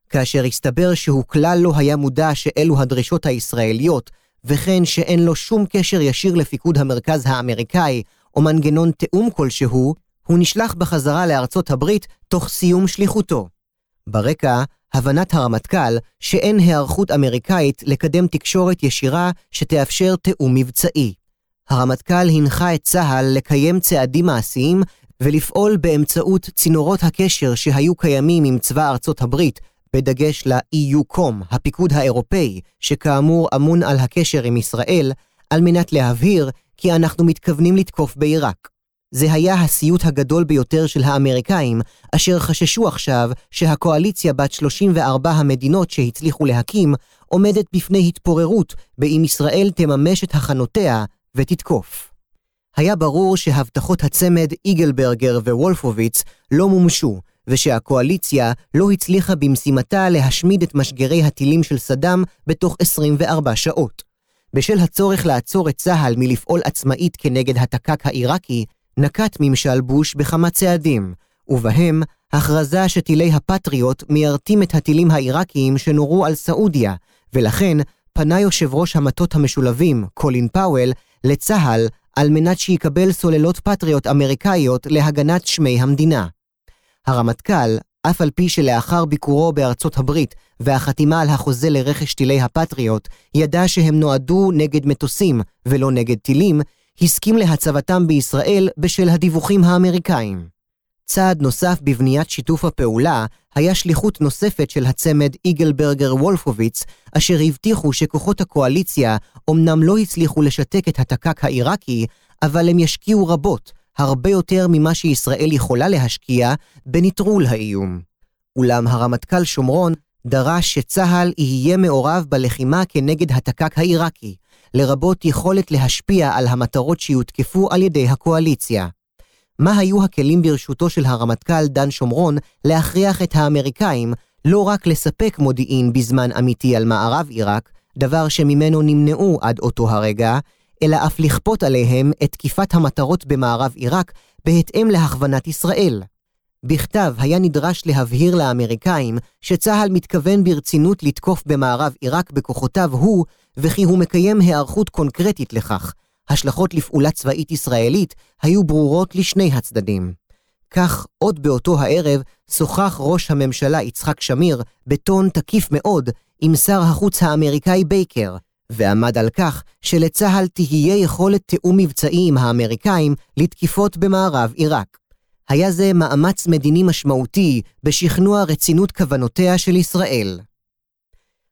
A: כאשר הסתבר שהוא כלל לא היה מודע שאלו הדרישות הישראליות, וכן שאין לו שום קשר ישיר לפיקוד המרכז האמריקאי, או מנגנון תיאום כלשהו, הוא נשלח בחזרה לארצות הברית תוך סיום שליחותו. ברקע, הבנת הרמטכ"ל שאין היערכות אמריקאית לקדם תקשורת ישירה שתאפשר תיאום מבצעי. הרמטכ"ל הנחה את צה"ל לקיים צעדים מעשיים ולפעול באמצעות צינורות הקשר שהיו קיימים עם צבא ארצות הברית, בדגש ל-EUCOM, הפיקוד האירופאי, שכאמור אמון על הקשר עם ישראל, על מנת להבהיר כי אנחנו מתכוונים לתקוף בעיראק. זה היה הסיוט הגדול ביותר של האמריקאים, אשר חששו עכשיו שהקואליציה בת 34 המדינות שהצליחו להקים, עומדת בפני התפוררות, באם ישראל תממש את הכנותיה ותתקוף. היה ברור שהבטחות הצמד איגלברגר ווולפוביץ לא מומשו, ושהקואליציה לא הצליחה במשימתה להשמיד את משגרי הטילים של סדאם בתוך 24 שעות. בשל הצורך לעצור את צה"ל מלפעול עצמאית כנגד התק"ק העיראקי, נקט ממשל בוש בכמה צעדים, ובהם הכרזה שטילי הפטריוט מיירטים את הטילים העיראקיים שנורו על סעודיה, ולכן פנה יושב ראש המטות המשולבים, קולין פאוול, לצה"ל על מנת שיקבל סוללות פטריוט אמריקאיות להגנת שמי המדינה. הרמטכ"ל, אף על פי שלאחר ביקורו בארצות הברית והחתימה על החוזה לרכש טילי הפטריוט, ידע שהם נועדו נגד מטוסים ולא נגד טילים, הסכים להצבתם בישראל בשל הדיווחים האמריקאים. צעד נוסף בבניית שיתוף הפעולה היה שליחות נוספת של הצמד איגלברגר וולפוביץ, אשר הבטיחו שכוחות הקואליציה אומנם לא הצליחו לשתק את התק"ק העיראקי, אבל הם ישקיעו רבות, הרבה יותר ממה שישראל יכולה להשקיע, בנטרול האיום. אולם הרמטכ"ל שומרון דרש שצה"ל יהיה מעורב בלחימה כנגד התק"ק העיראקי, לרבות יכולת להשפיע על המטרות שיותקפו על ידי הקואליציה. מה היו הכלים ברשותו של הרמטכ"ל דן שומרון להכריח את האמריקאים לא רק לספק מודיעין בזמן אמיתי על מערב עיראק, דבר שממנו נמנעו עד אותו הרגע, אלא אף לכפות עליהם את תקיפת המטרות במערב עיראק בהתאם להכוונת ישראל. בכתב היה נדרש להבהיר לאמריקאים שצה"ל מתכוון ברצינות לתקוף במערב עיראק בכוחותיו הוא, וכי הוא מקיים היערכות קונקרטית לכך. השלכות לפעולה צבאית ישראלית היו ברורות לשני הצדדים. כך, עוד באותו הערב, שוחח ראש הממשלה יצחק שמיר בטון תקיף מאוד עם שר החוץ האמריקאי בייקר, ועמד על כך שלצה"ל תהיה יכולת תיאום מבצעי עם האמריקאים לתקיפות במערב עיראק. היה זה מאמץ מדיני משמעותי בשכנוע רצינות כוונותיה של ישראל.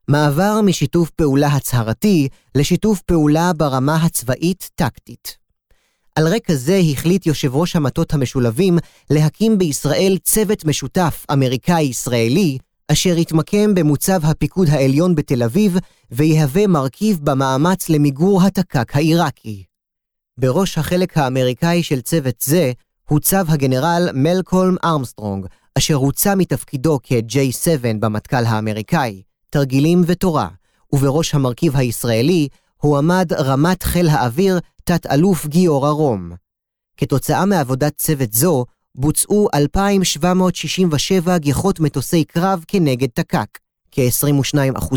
A: מעבר משיתוף פעולה הצהרתי לשיתוף פעולה ברמה הצבאית-טקטית. על רקע זה החליט יושב ראש המטות המשולבים להקים בישראל צוות משותף אמריקאי-ישראלי, אשר יתמקם במוצב הפיקוד העליון בתל אביב ויהווה מרכיב במאמץ למיגור התק"ק העיראקי. בראש החלק האמריקאי של צוות זה הוצב הגנרל מלקולם ארמסטרונג, אשר הוצא מתפקידו כ-J7 במטכ"ל האמריקאי, תרגילים ותורה, ובראש המרכיב הישראלי הועמד רמת חיל האוויר תת-אלוף גיורא רום. כתוצאה מעבודת צוות זו, בוצעו 2,767 גיחות מטוסי קרב כנגד תק"ק, כ-22%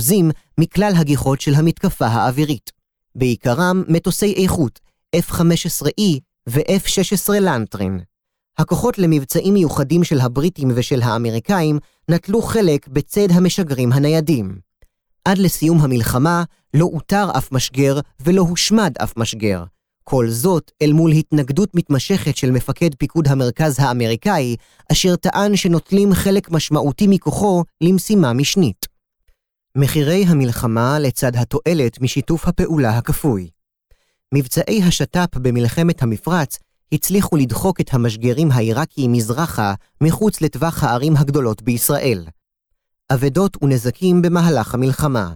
A: מכלל הגיחות של המתקפה האווירית. בעיקרם מטוסי איכות F-15E ו-F-16 לנטרין. הכוחות למבצעים מיוחדים של הבריטים ושל האמריקאים נטלו חלק בצד המשגרים הניידים. עד לסיום המלחמה לא אותר אף משגר ולא הושמד אף משגר. כל זאת אל מול התנגדות מתמשכת של מפקד פיקוד המרכז האמריקאי, אשר טען שנוטלים חלק משמעותי מכוחו למשימה משנית. מחירי המלחמה לצד התועלת משיתוף הפעולה הכפוי. מבצעי השת"פ במלחמת המפרץ הצליחו לדחוק את המשגרים העיראקיים מזרחה מחוץ לטווח הערים הגדולות בישראל. אבדות ונזקים במהלך המלחמה.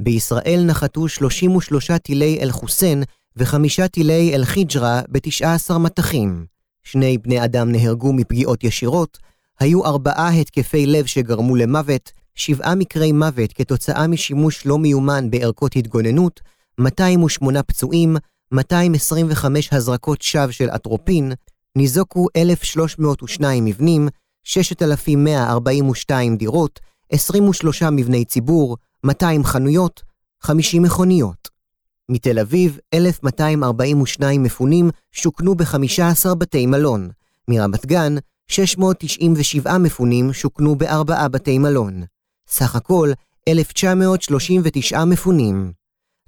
A: בישראל נחתו 33 טילי אל-חוסיין וחמישה טילי אל-חיג'רה ב-19 מטחים. שני בני אדם נהרגו מפגיעות ישירות, היו ארבעה התקפי לב שגרמו למוות, שבעה מקרי מוות כתוצאה משימוש לא מיומן בערכות התגוננות, 208 פצועים, 225 הזרקות שווא של אטרופין, ניזוקו 1,302 מבנים, 6,142 דירות, 23 מבני ציבור, 200 חנויות, 50 מכוניות. מתל אביב, 1,242 מפונים שוכנו ב-15 בתי מלון. מרמת גן, 697 מפונים שוכנו בארבעה בתי מלון. סך הכל, 1,939 מפונים.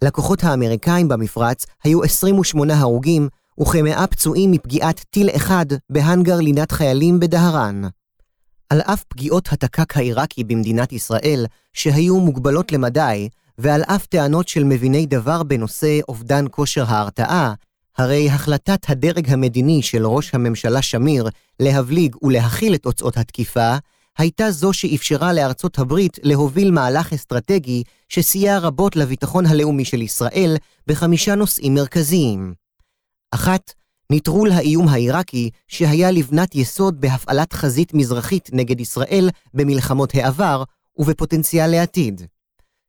A: לכוחות האמריקאים במפרץ היו 28 הרוגים וכמאה פצועים מפגיעת טיל אחד בהאנגר לינת חיילים בדהרן. על אף פגיעות התק"ק העיראקי במדינת ישראל, שהיו מוגבלות למדי, ועל אף טענות של מביני דבר בנושא אובדן כושר ההרתעה, הרי החלטת הדרג המדיני של ראש הממשלה שמיר להבליג ולהכיל את תוצאות התקיפה, הייתה זו שאפשרה לארצות הברית להוביל מהלך אסטרטגי שסייע רבות לביטחון הלאומי של ישראל בחמישה נושאים מרכזיים. אחת, נטרול האיום העיראקי שהיה לבנת יסוד בהפעלת חזית מזרחית נגד ישראל במלחמות העבר ובפוטנציאל לעתיד.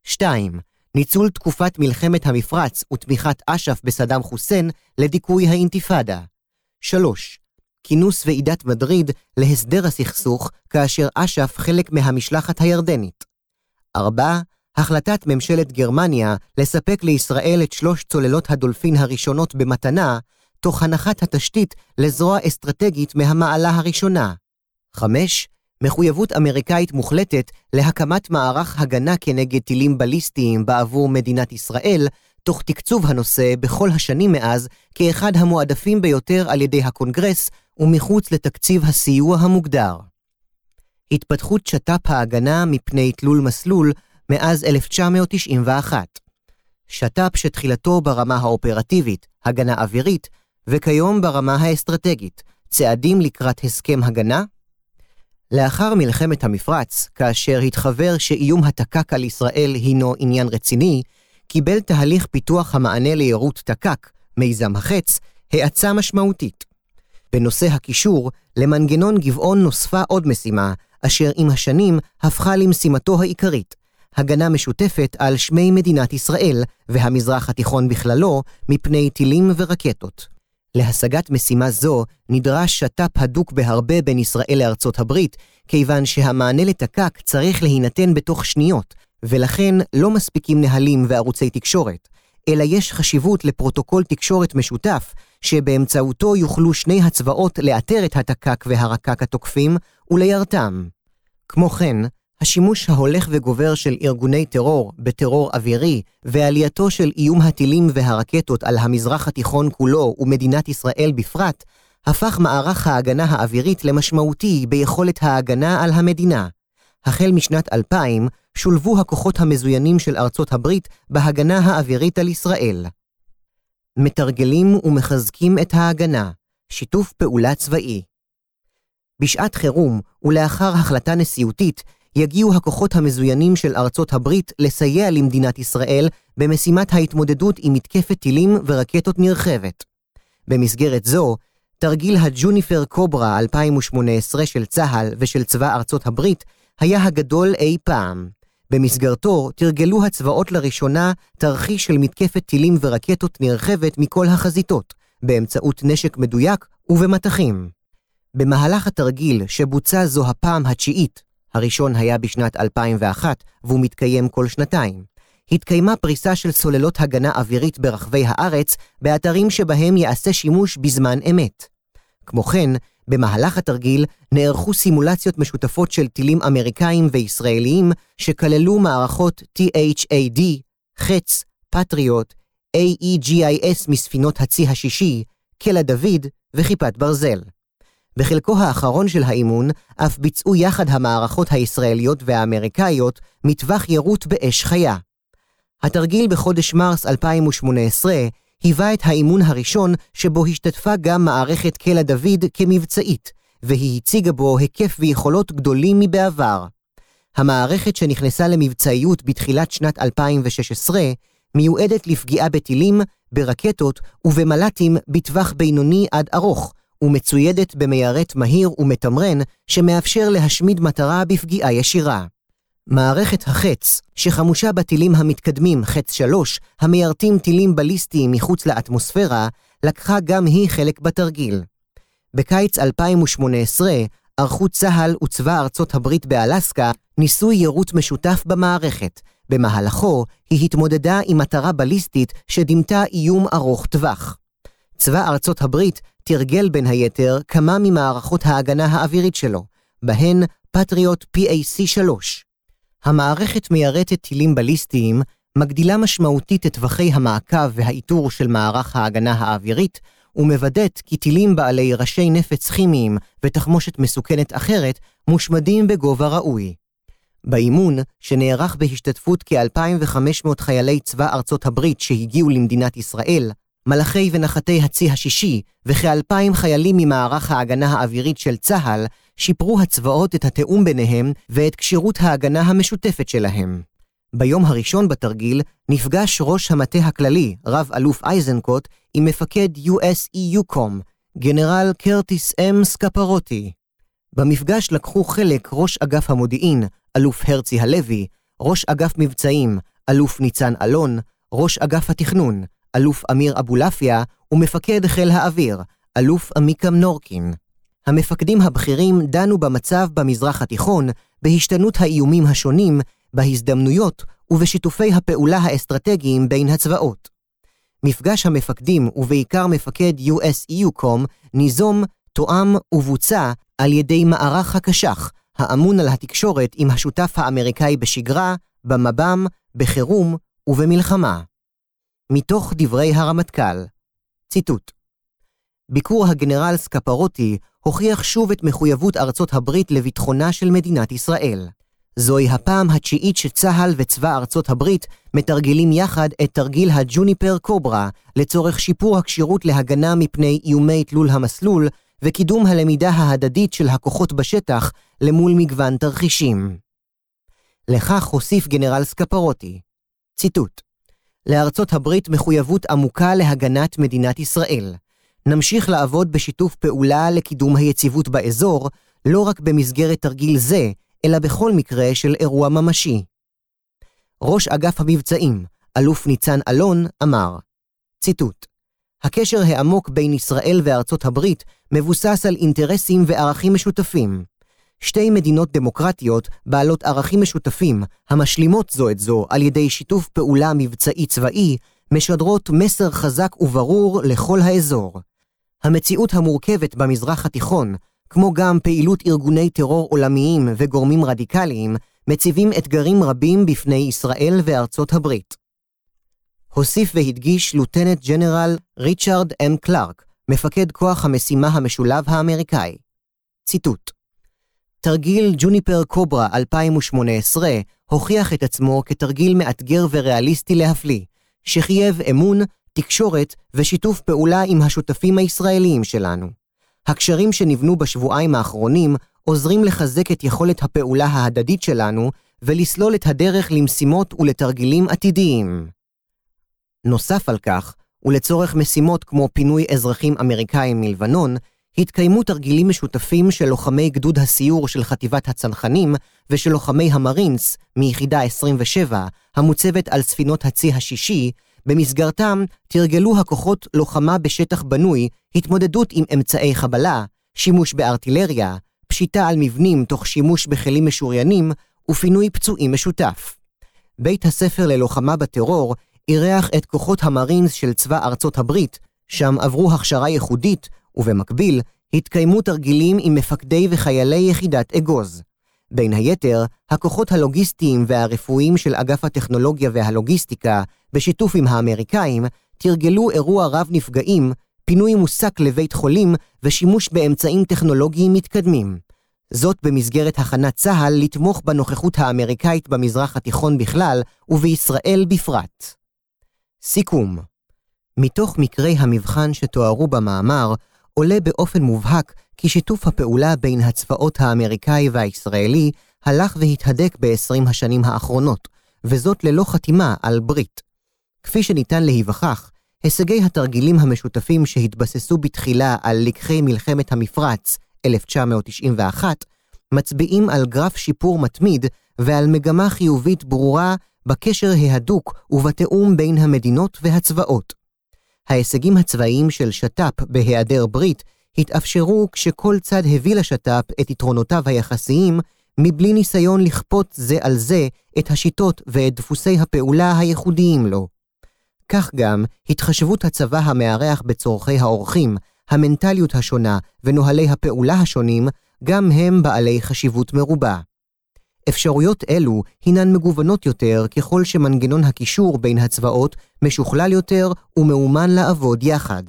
A: 2. ניצול תקופת מלחמת המפרץ ותמיכת אש"ף בסדאם חוסיין לדיכוי האינתיפאדה. 3. כינוס ועידת מדריד להסדר הסכסוך כאשר אש"ף חלק מהמשלחת הירדנית. 4. החלטת ממשלת גרמניה לספק לישראל את שלוש צוללות הדולפין הראשונות במתנה, תוך הנחת התשתית לזרוע אסטרטגית מהמעלה הראשונה. 5. מחויבות אמריקאית מוחלטת להקמת מערך הגנה כנגד טילים בליסטיים בעבור מדינת ישראל, תוך תקצוב הנושא בכל השנים מאז כאחד המועדפים ביותר על ידי הקונגרס ומחוץ לתקציב הסיוע המוגדר. התפתחות שת"פ ההגנה מפני תלול מסלול מאז 1991. שת"פ שתחילתו ברמה האופרטיבית, הגנה אווירית, וכיום ברמה האסטרטגית, צעדים לקראת הסכם הגנה? לאחר מלחמת המפרץ, כאשר התחוור שאיום התק"ק על ישראל הינו עניין רציני, קיבל תהליך פיתוח המענה ליירוט תק"ק, מיזם החץ, האצה משמעותית. בנושא הקישור, למנגנון גבעון נוספה עוד משימה, אשר עם השנים הפכה למשימתו העיקרית, הגנה משותפת על שמי מדינת ישראל והמזרח התיכון בכללו מפני טילים ורקטות. להשגת משימה זו נדרש שת"פ הדוק בהרבה בין ישראל לארצות הברית, כיוון שהמענה לתק"ק צריך להינתן בתוך שניות, ולכן לא מספיקים נהלים וערוצי תקשורת, אלא יש חשיבות לפרוטוקול תקשורת משותף, שבאמצעותו יוכלו שני הצבאות לאתר את התק"ק והרק"ק התוקפים וליירתם. כמו כן, השימוש ההולך וגובר של ארגוני טרור בטרור אווירי ועלייתו של איום הטילים והרקטות על המזרח התיכון כולו ומדינת ישראל בפרט, הפך מערך ההגנה האווירית למשמעותי ביכולת ההגנה על המדינה. החל משנת 2000 שולבו הכוחות המזוינים של ארצות הברית בהגנה האווירית על ישראל. מתרגלים ומחזקים את ההגנה, שיתוף פעולה צבאי. בשעת חירום ולאחר החלטה נשיאותית, יגיעו הכוחות המזוינים של ארצות הברית לסייע למדינת ישראל במשימת ההתמודדות עם מתקפת טילים ורקטות נרחבת. במסגרת זו, תרגיל הג'וניפר קוברה 2018 של צה"ל ושל צבא ארצות הברית היה הגדול אי פעם. במסגרתו תרגלו הצבאות לראשונה תרחיש של מתקפת טילים ורקטות נרחבת מכל החזיתות, באמצעות נשק מדויק ובמטחים. במהלך התרגיל, שבוצע זו הפעם התשיעית, הראשון היה בשנת 2001 והוא מתקיים כל שנתיים, התקיימה פריסה של סוללות הגנה אווירית ברחבי הארץ באתרים שבהם ייעשה שימוש בזמן אמת. כמו כן, במהלך התרגיל נערכו סימולציות משותפות של טילים אמריקאים וישראליים שכללו מערכות THAD, חץ, פטריוט, AEGIS מספינות הצי השישי, קלע דוד וכיפת ברזל. בחלקו האחרון של האימון אף ביצעו יחד המערכות הישראליות והאמריקאיות מטווח יירוט באש חיה. התרגיל בחודש מרס 2018 היווה את האימון הראשון שבו השתתפה גם מערכת קלע דוד כמבצעית, והיא הציגה בו היקף ויכולות גדולים מבעבר. המערכת שנכנסה למבצעיות בתחילת שנת 2016 מיועדת לפגיעה בטילים, ברקטות ובמל"טים בטווח בינוני עד ארוך, ומצוידת במיירט מהיר ומתמרן שמאפשר להשמיד מטרה בפגיעה ישירה. מערכת החץ, שחמושה בטילים המתקדמים חץ 3, המיירטים טילים בליסטיים מחוץ לאטמוספירה, לקחה גם היא חלק בתרגיל. בקיץ 2018 ערכו צה"ל וצבא ארצות הברית באלסקה ניסוי יירוט משותף במערכת. במהלכו היא התמודדה עם מטרה בליסטית שדימתה איום ארוך טווח. צבא ארצות הברית תרגל בין היתר כמה ממערכות ההגנה האווירית שלו, בהן פטריוט PAC-3. המערכת מיירטת טילים בליסטיים, מגדילה משמעותית את טווחי המעקב והאיתור של מערך ההגנה האווירית, ומוודאת כי טילים בעלי ראשי נפץ כימיים ותחמושת מסוכנת אחרת מושמדים בגובה ראוי. באימון, שנערך בהשתתפות כ-2,500 חיילי צבא ארצות הברית שהגיעו למדינת ישראל, מלאכי ונחתי הצי השישי וכ-2,000 חיילים ממערך ההגנה האווירית של צה"ל שיפרו הצבאות את התיאום ביניהם ואת כשירות ההגנה המשותפת שלהם. ביום הראשון בתרגיל נפגש ראש המטה הכללי, רב-אלוף אייזנקוט, עם מפקד US-EUCOM, גנרל קרטיס אם סקפרוטי. במפגש לקחו חלק ראש אגף המודיעין, אלוף הרצי הלוי, ראש אגף מבצעים, אלוף ניצן אלון, ראש אגף התכנון, אלוף אמיר אבולעפיה, ומפקד חיל האוויר, אלוף עמיקם נורקין. המפקדים הבכירים דנו במצב במזרח התיכון, בהשתנות האיומים השונים, בהזדמנויות ובשיתופי הפעולה האסטרטגיים בין הצבאות. מפגש המפקדים, ובעיקר מפקד US-EUCOM, ניזום, תואם ובוצע על ידי מערך הקש"ח, האמון על התקשורת עם השותף האמריקאי בשגרה, במב"ם, בחירום ובמלחמה. מתוך דברי הרמטכ"ל, ציטוט: ביקור הגנרל סקפרוטי הוכיח שוב את מחויבות ארצות הברית לביטחונה של מדינת ישראל. זוהי הפעם התשיעית שצה"ל וצבא ארצות הברית מתרגלים יחד את תרגיל הג'וניפר קוברה לצורך שיפור הכשירות להגנה מפני איומי תלול המסלול וקידום הלמידה ההדדית של הכוחות בשטח למול מגוון תרחישים. לכך הוסיף גנרל סקפרוטי, ציטוט: לארצות הברית מחויבות עמוקה להגנת מדינת ישראל. נמשיך לעבוד בשיתוף פעולה לקידום היציבות באזור, לא רק במסגרת תרגיל זה, אלא בכל מקרה של אירוע ממשי. ראש אגף המבצעים, אלוף ניצן אלון, אמר, ציטוט: הקשר העמוק בין ישראל וארצות הברית מבוסס על אינטרסים וערכים משותפים. שתי מדינות דמוקרטיות בעלות ערכים משותפים, המשלימות זו את זו על ידי שיתוף פעולה מבצעי צבאי, משדרות מסר חזק וברור לכל האזור. המציאות המורכבת במזרח התיכון, כמו גם פעילות ארגוני טרור עולמיים וגורמים רדיקליים, מציבים אתגרים רבים בפני ישראל וארצות הברית. הוסיף והדגיש לוטנט ג'נרל ריצ'רד אם קלארק, מפקד כוח המשימה המשולב האמריקאי. ציטוט תרגיל ג'וניפר קוברה 2018 הוכיח את עצמו כתרגיל מאתגר וריאליסטי להפליא, שחייב אמון, תקשורת ושיתוף פעולה עם השותפים הישראליים שלנו. הקשרים שנבנו בשבועיים האחרונים עוזרים לחזק את יכולת הפעולה ההדדית שלנו ולסלול את הדרך למשימות ולתרגילים עתידיים. נוסף על כך, ולצורך משימות כמו פינוי אזרחים אמריקאים מלבנון, התקיימו תרגילים משותפים של לוחמי גדוד הסיור של חטיבת הצנחנים ושל לוחמי המרינס מיחידה 27, המוצבת על ספינות הצי השישי, במסגרתם תרגלו הכוחות לוחמה בשטח בנוי, התמודדות עם אמצעי חבלה, שימוש בארטילריה, פשיטה על מבנים תוך שימוש בכלים משוריינים ופינוי פצועים משותף. בית הספר ללוחמה בטרור אירח את כוחות המרינס של צבא ארצות הברית, שם עברו הכשרה ייחודית, ובמקביל התקיימו תרגילים עם מפקדי וחיילי יחידת אגוז. בין היתר, הכוחות הלוגיסטיים והרפואיים של אגף הטכנולוגיה והלוגיסטיקה, בשיתוף עם האמריקאים, תרגלו אירוע רב נפגעים, פינוי מוסק לבית חולים ושימוש באמצעים טכנולוגיים מתקדמים. זאת במסגרת הכנת צה"ל לתמוך בנוכחות האמריקאית במזרח התיכון בכלל ובישראל בפרט. סיכום מתוך מקרי המבחן שתוארו במאמר, עולה באופן מובהק כי שיתוף הפעולה בין הצבאות האמריקאי והישראלי הלך והתהדק ב-20 השנים האחרונות, וזאת ללא חתימה על ברית. כפי שניתן להיווכח, הישגי התרגילים המשותפים שהתבססו בתחילה על לקחי מלחמת המפרץ, 1991, מצביעים על גרף שיפור מתמיד ועל מגמה חיובית ברורה בקשר ההדוק ובתיאום בין המדינות והצבאות. ההישגים הצבאיים של שת"פ בהיעדר ברית התאפשרו כשכל צד הביא לשת"פ את יתרונותיו היחסיים, מבלי ניסיון לכפות זה על זה את השיטות ואת דפוסי הפעולה הייחודיים לו. כך גם התחשבות הצבא המארח בצורכי האורחים, המנטליות השונה ונוהלי הפעולה השונים, גם הם בעלי חשיבות מרובה. אפשרויות אלו הינן מגוונות יותר ככל שמנגנון הקישור בין הצבאות משוכלל יותר ומאומן לעבוד יחד.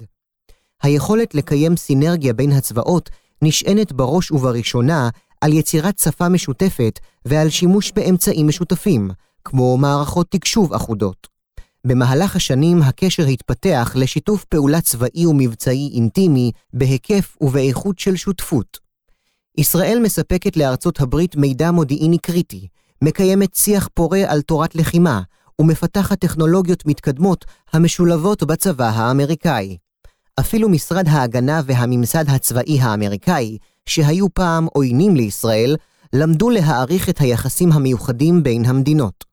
A: היכולת לקיים סינרגיה בין הצבאות נשענת בראש ובראשונה על יצירת שפה משותפת ועל שימוש באמצעים משותפים, כמו מערכות תקשוב אחודות. במהלך השנים הקשר התפתח לשיתוף פעולה צבאי ומבצעי אינטימי בהיקף ובאיכות של שותפות. ישראל מספקת לארצות הברית מידע מודיעיני קריטי, מקיימת שיח פורה על תורת לחימה, ומפתחת טכנולוגיות מתקדמות המשולבות בצבא האמריקאי. אפילו משרד ההגנה והממסד הצבאי האמריקאי, שהיו פעם עוינים לישראל, למדו להעריך את היחסים המיוחדים בין המדינות.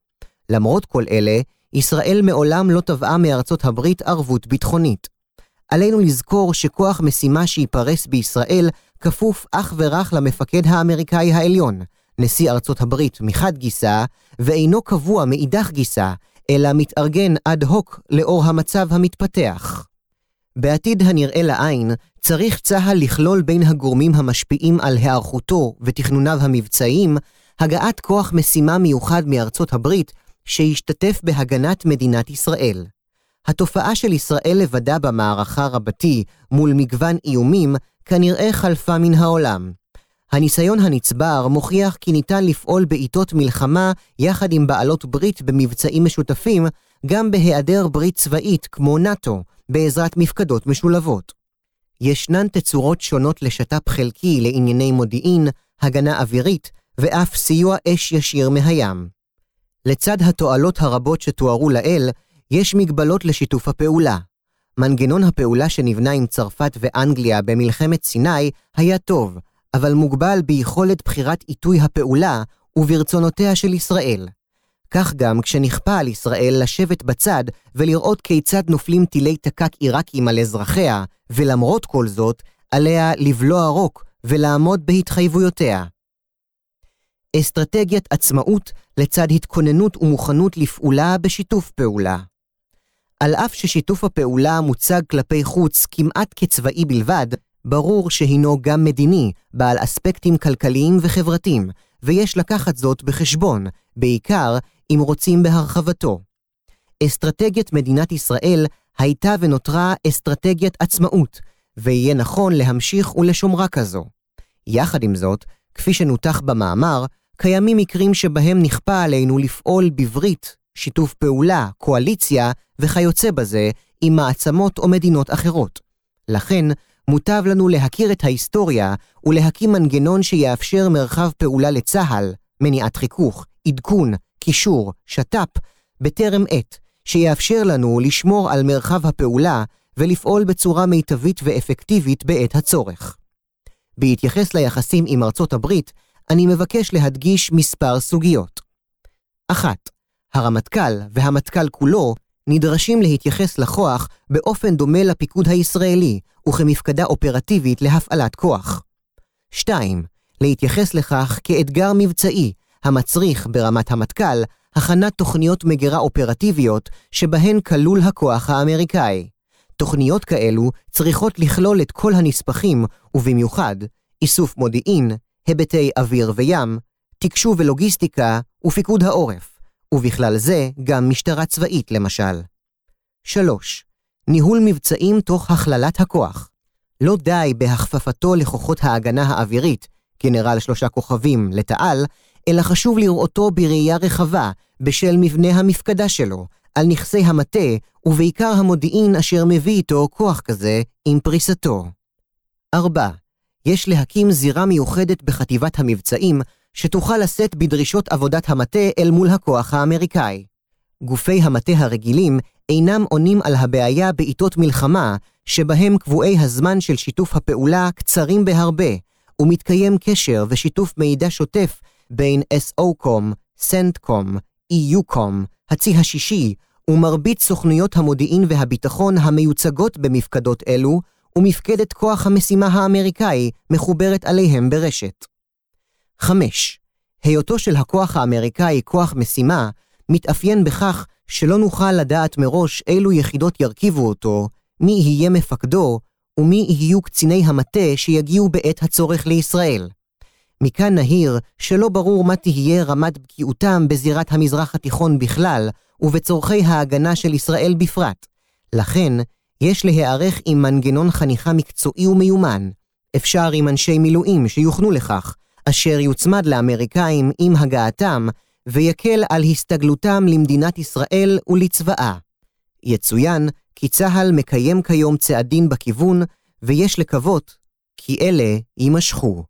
A: למרות כל אלה, ישראל מעולם לא תבעה מארצות הברית ערבות ביטחונית. עלינו לזכור שכוח משימה שייפרס בישראל כפוף אך ורק למפקד האמריקאי העליון, נשיא ארצות הברית מחד גיסא, ואינו קבוע מאידך גיסא, אלא מתארגן אד הוק לאור המצב המתפתח. בעתיד הנראה לעין, צריך צה"ל לכלול בין הגורמים המשפיעים על היערכותו ותכנוניו המבצעיים, הגעת כוח משימה מיוחד מארצות הברית, שישתתף בהגנת מדינת ישראל. התופעה של ישראל לבדה במערכה רבתי מול מגוון איומים כנראה חלפה מן העולם. הניסיון הנצבר מוכיח כי ניתן לפעול בעיתות מלחמה יחד עם בעלות ברית במבצעים משותפים, גם בהיעדר ברית צבאית כמו נאט"ו, בעזרת מפקדות משולבות. ישנן תצורות שונות לשת"פ חלקי לענייני מודיעין, הגנה אווירית ואף סיוע אש ישיר מהים. לצד התועלות הרבות שתוארו לעיל, יש מגבלות לשיתוף הפעולה. מנגנון הפעולה שנבנה עם צרפת ואנגליה במלחמת סיני היה טוב, אבל מוגבל ביכולת בחירת עיתוי הפעולה וברצונותיה של ישראל. כך גם כשנכפה על ישראל לשבת בצד ולראות כיצד נופלים טילי תק"ק עיראקים על אזרחיה, ולמרות כל זאת, עליה לבלוע רוק ולעמוד בהתחייבויותיה. אסטרטגיית עצמאות לצד התכוננות ומוכנות לפעולה בשיתוף פעולה. על אף ששיתוף הפעולה מוצג כלפי חוץ כמעט כצבאי בלבד, ברור שהינו גם מדיני, בעל אספקטים כלכליים וחברתיים, ויש לקחת זאת בחשבון, בעיקר אם רוצים בהרחבתו. אסטרטגיית מדינת ישראל הייתה ונותרה אסטרטגיית עצמאות, ויהיה נכון להמשיך ולשומרה כזו. יחד עם זאת, כפי שנותח במאמר, קיימים מקרים שבהם נכפה עלינו לפעול בברית, שיתוף פעולה, קואליציה וכיוצא בזה עם מעצמות או מדינות אחרות. לכן, מוטב לנו להכיר את ההיסטוריה ולהקים מנגנון שיאפשר מרחב פעולה לצה"ל, מניעת חיכוך, עדכון, קישור, שת"פ, בטרם עת, שיאפשר לנו לשמור על מרחב הפעולה ולפעול בצורה מיטבית ואפקטיבית בעת הצורך. בהתייחס ליחסים עם ארצות הברית, אני מבקש להדגיש מספר סוגיות. אחת, הרמטכ"ל והמטכ"ל כולו נדרשים להתייחס לכוח באופן דומה לפיקוד הישראלי, וכמפקדה אופרטיבית להפעלת כוח. 2. להתייחס לכך כאתגר מבצעי, המצריך ברמת המטכ"ל הכנת תוכניות מגירה אופרטיביות שבהן כלול הכוח האמריקאי. תוכניות כאלו צריכות לכלול את כל הנספחים, ובמיוחד איסוף מודיעין, היבטי אוויר וים, תקשוב ולוגיסטיקה ופיקוד העורף, ובכלל זה גם משטרה צבאית למשל. 3. ניהול מבצעים תוך הכללת הכוח. לא די בהכפפתו לכוחות ההגנה האווירית, גנרל שלושה כוכבים, לתעל, אלא חשוב לראותו בראייה רחבה, בשל מבנה המפקדה שלו, על נכסי המטה, ובעיקר המודיעין אשר מביא איתו כוח כזה עם פריסתו. 4. יש להקים זירה מיוחדת בחטיבת המבצעים, שתוכל לשאת בדרישות עבודת המטה אל מול הכוח האמריקאי. גופי המטה הרגילים אינם עונים על הבעיה בעיתות מלחמה, שבהם קבועי הזמן של שיתוף הפעולה קצרים בהרבה, ומתקיים קשר ושיתוף מידע שוטף בין SOCOM, CENTCOM, EUCOM, הצי השישי, ומרבית סוכנויות המודיעין והביטחון המיוצגות במפקדות אלו, ומפקדת כוח המשימה האמריקאי מחוברת עליהם ברשת. 5. היותו של הכוח האמריקאי כוח משימה, מתאפיין בכך שלא נוכל לדעת מראש אילו יחידות ירכיבו אותו, מי יהיה מפקדו, ומי יהיו קציני המטה שיגיעו בעת הצורך לישראל. מכאן נהיר שלא ברור מה תהיה רמת בקיאותם בזירת המזרח התיכון בכלל, ובצורכי ההגנה של ישראל בפרט. לכן, יש להיערך עם מנגנון חניכה מקצועי ומיומן. אפשר עם אנשי מילואים שיוכנו לכך, אשר יוצמד לאמריקאים עם הגעתם, ויקל על הסתגלותם למדינת ישראל ולצבאה. יצוין כי צה"ל מקיים כיום צעדים בכיוון, ויש לקוות כי אלה יימשכו.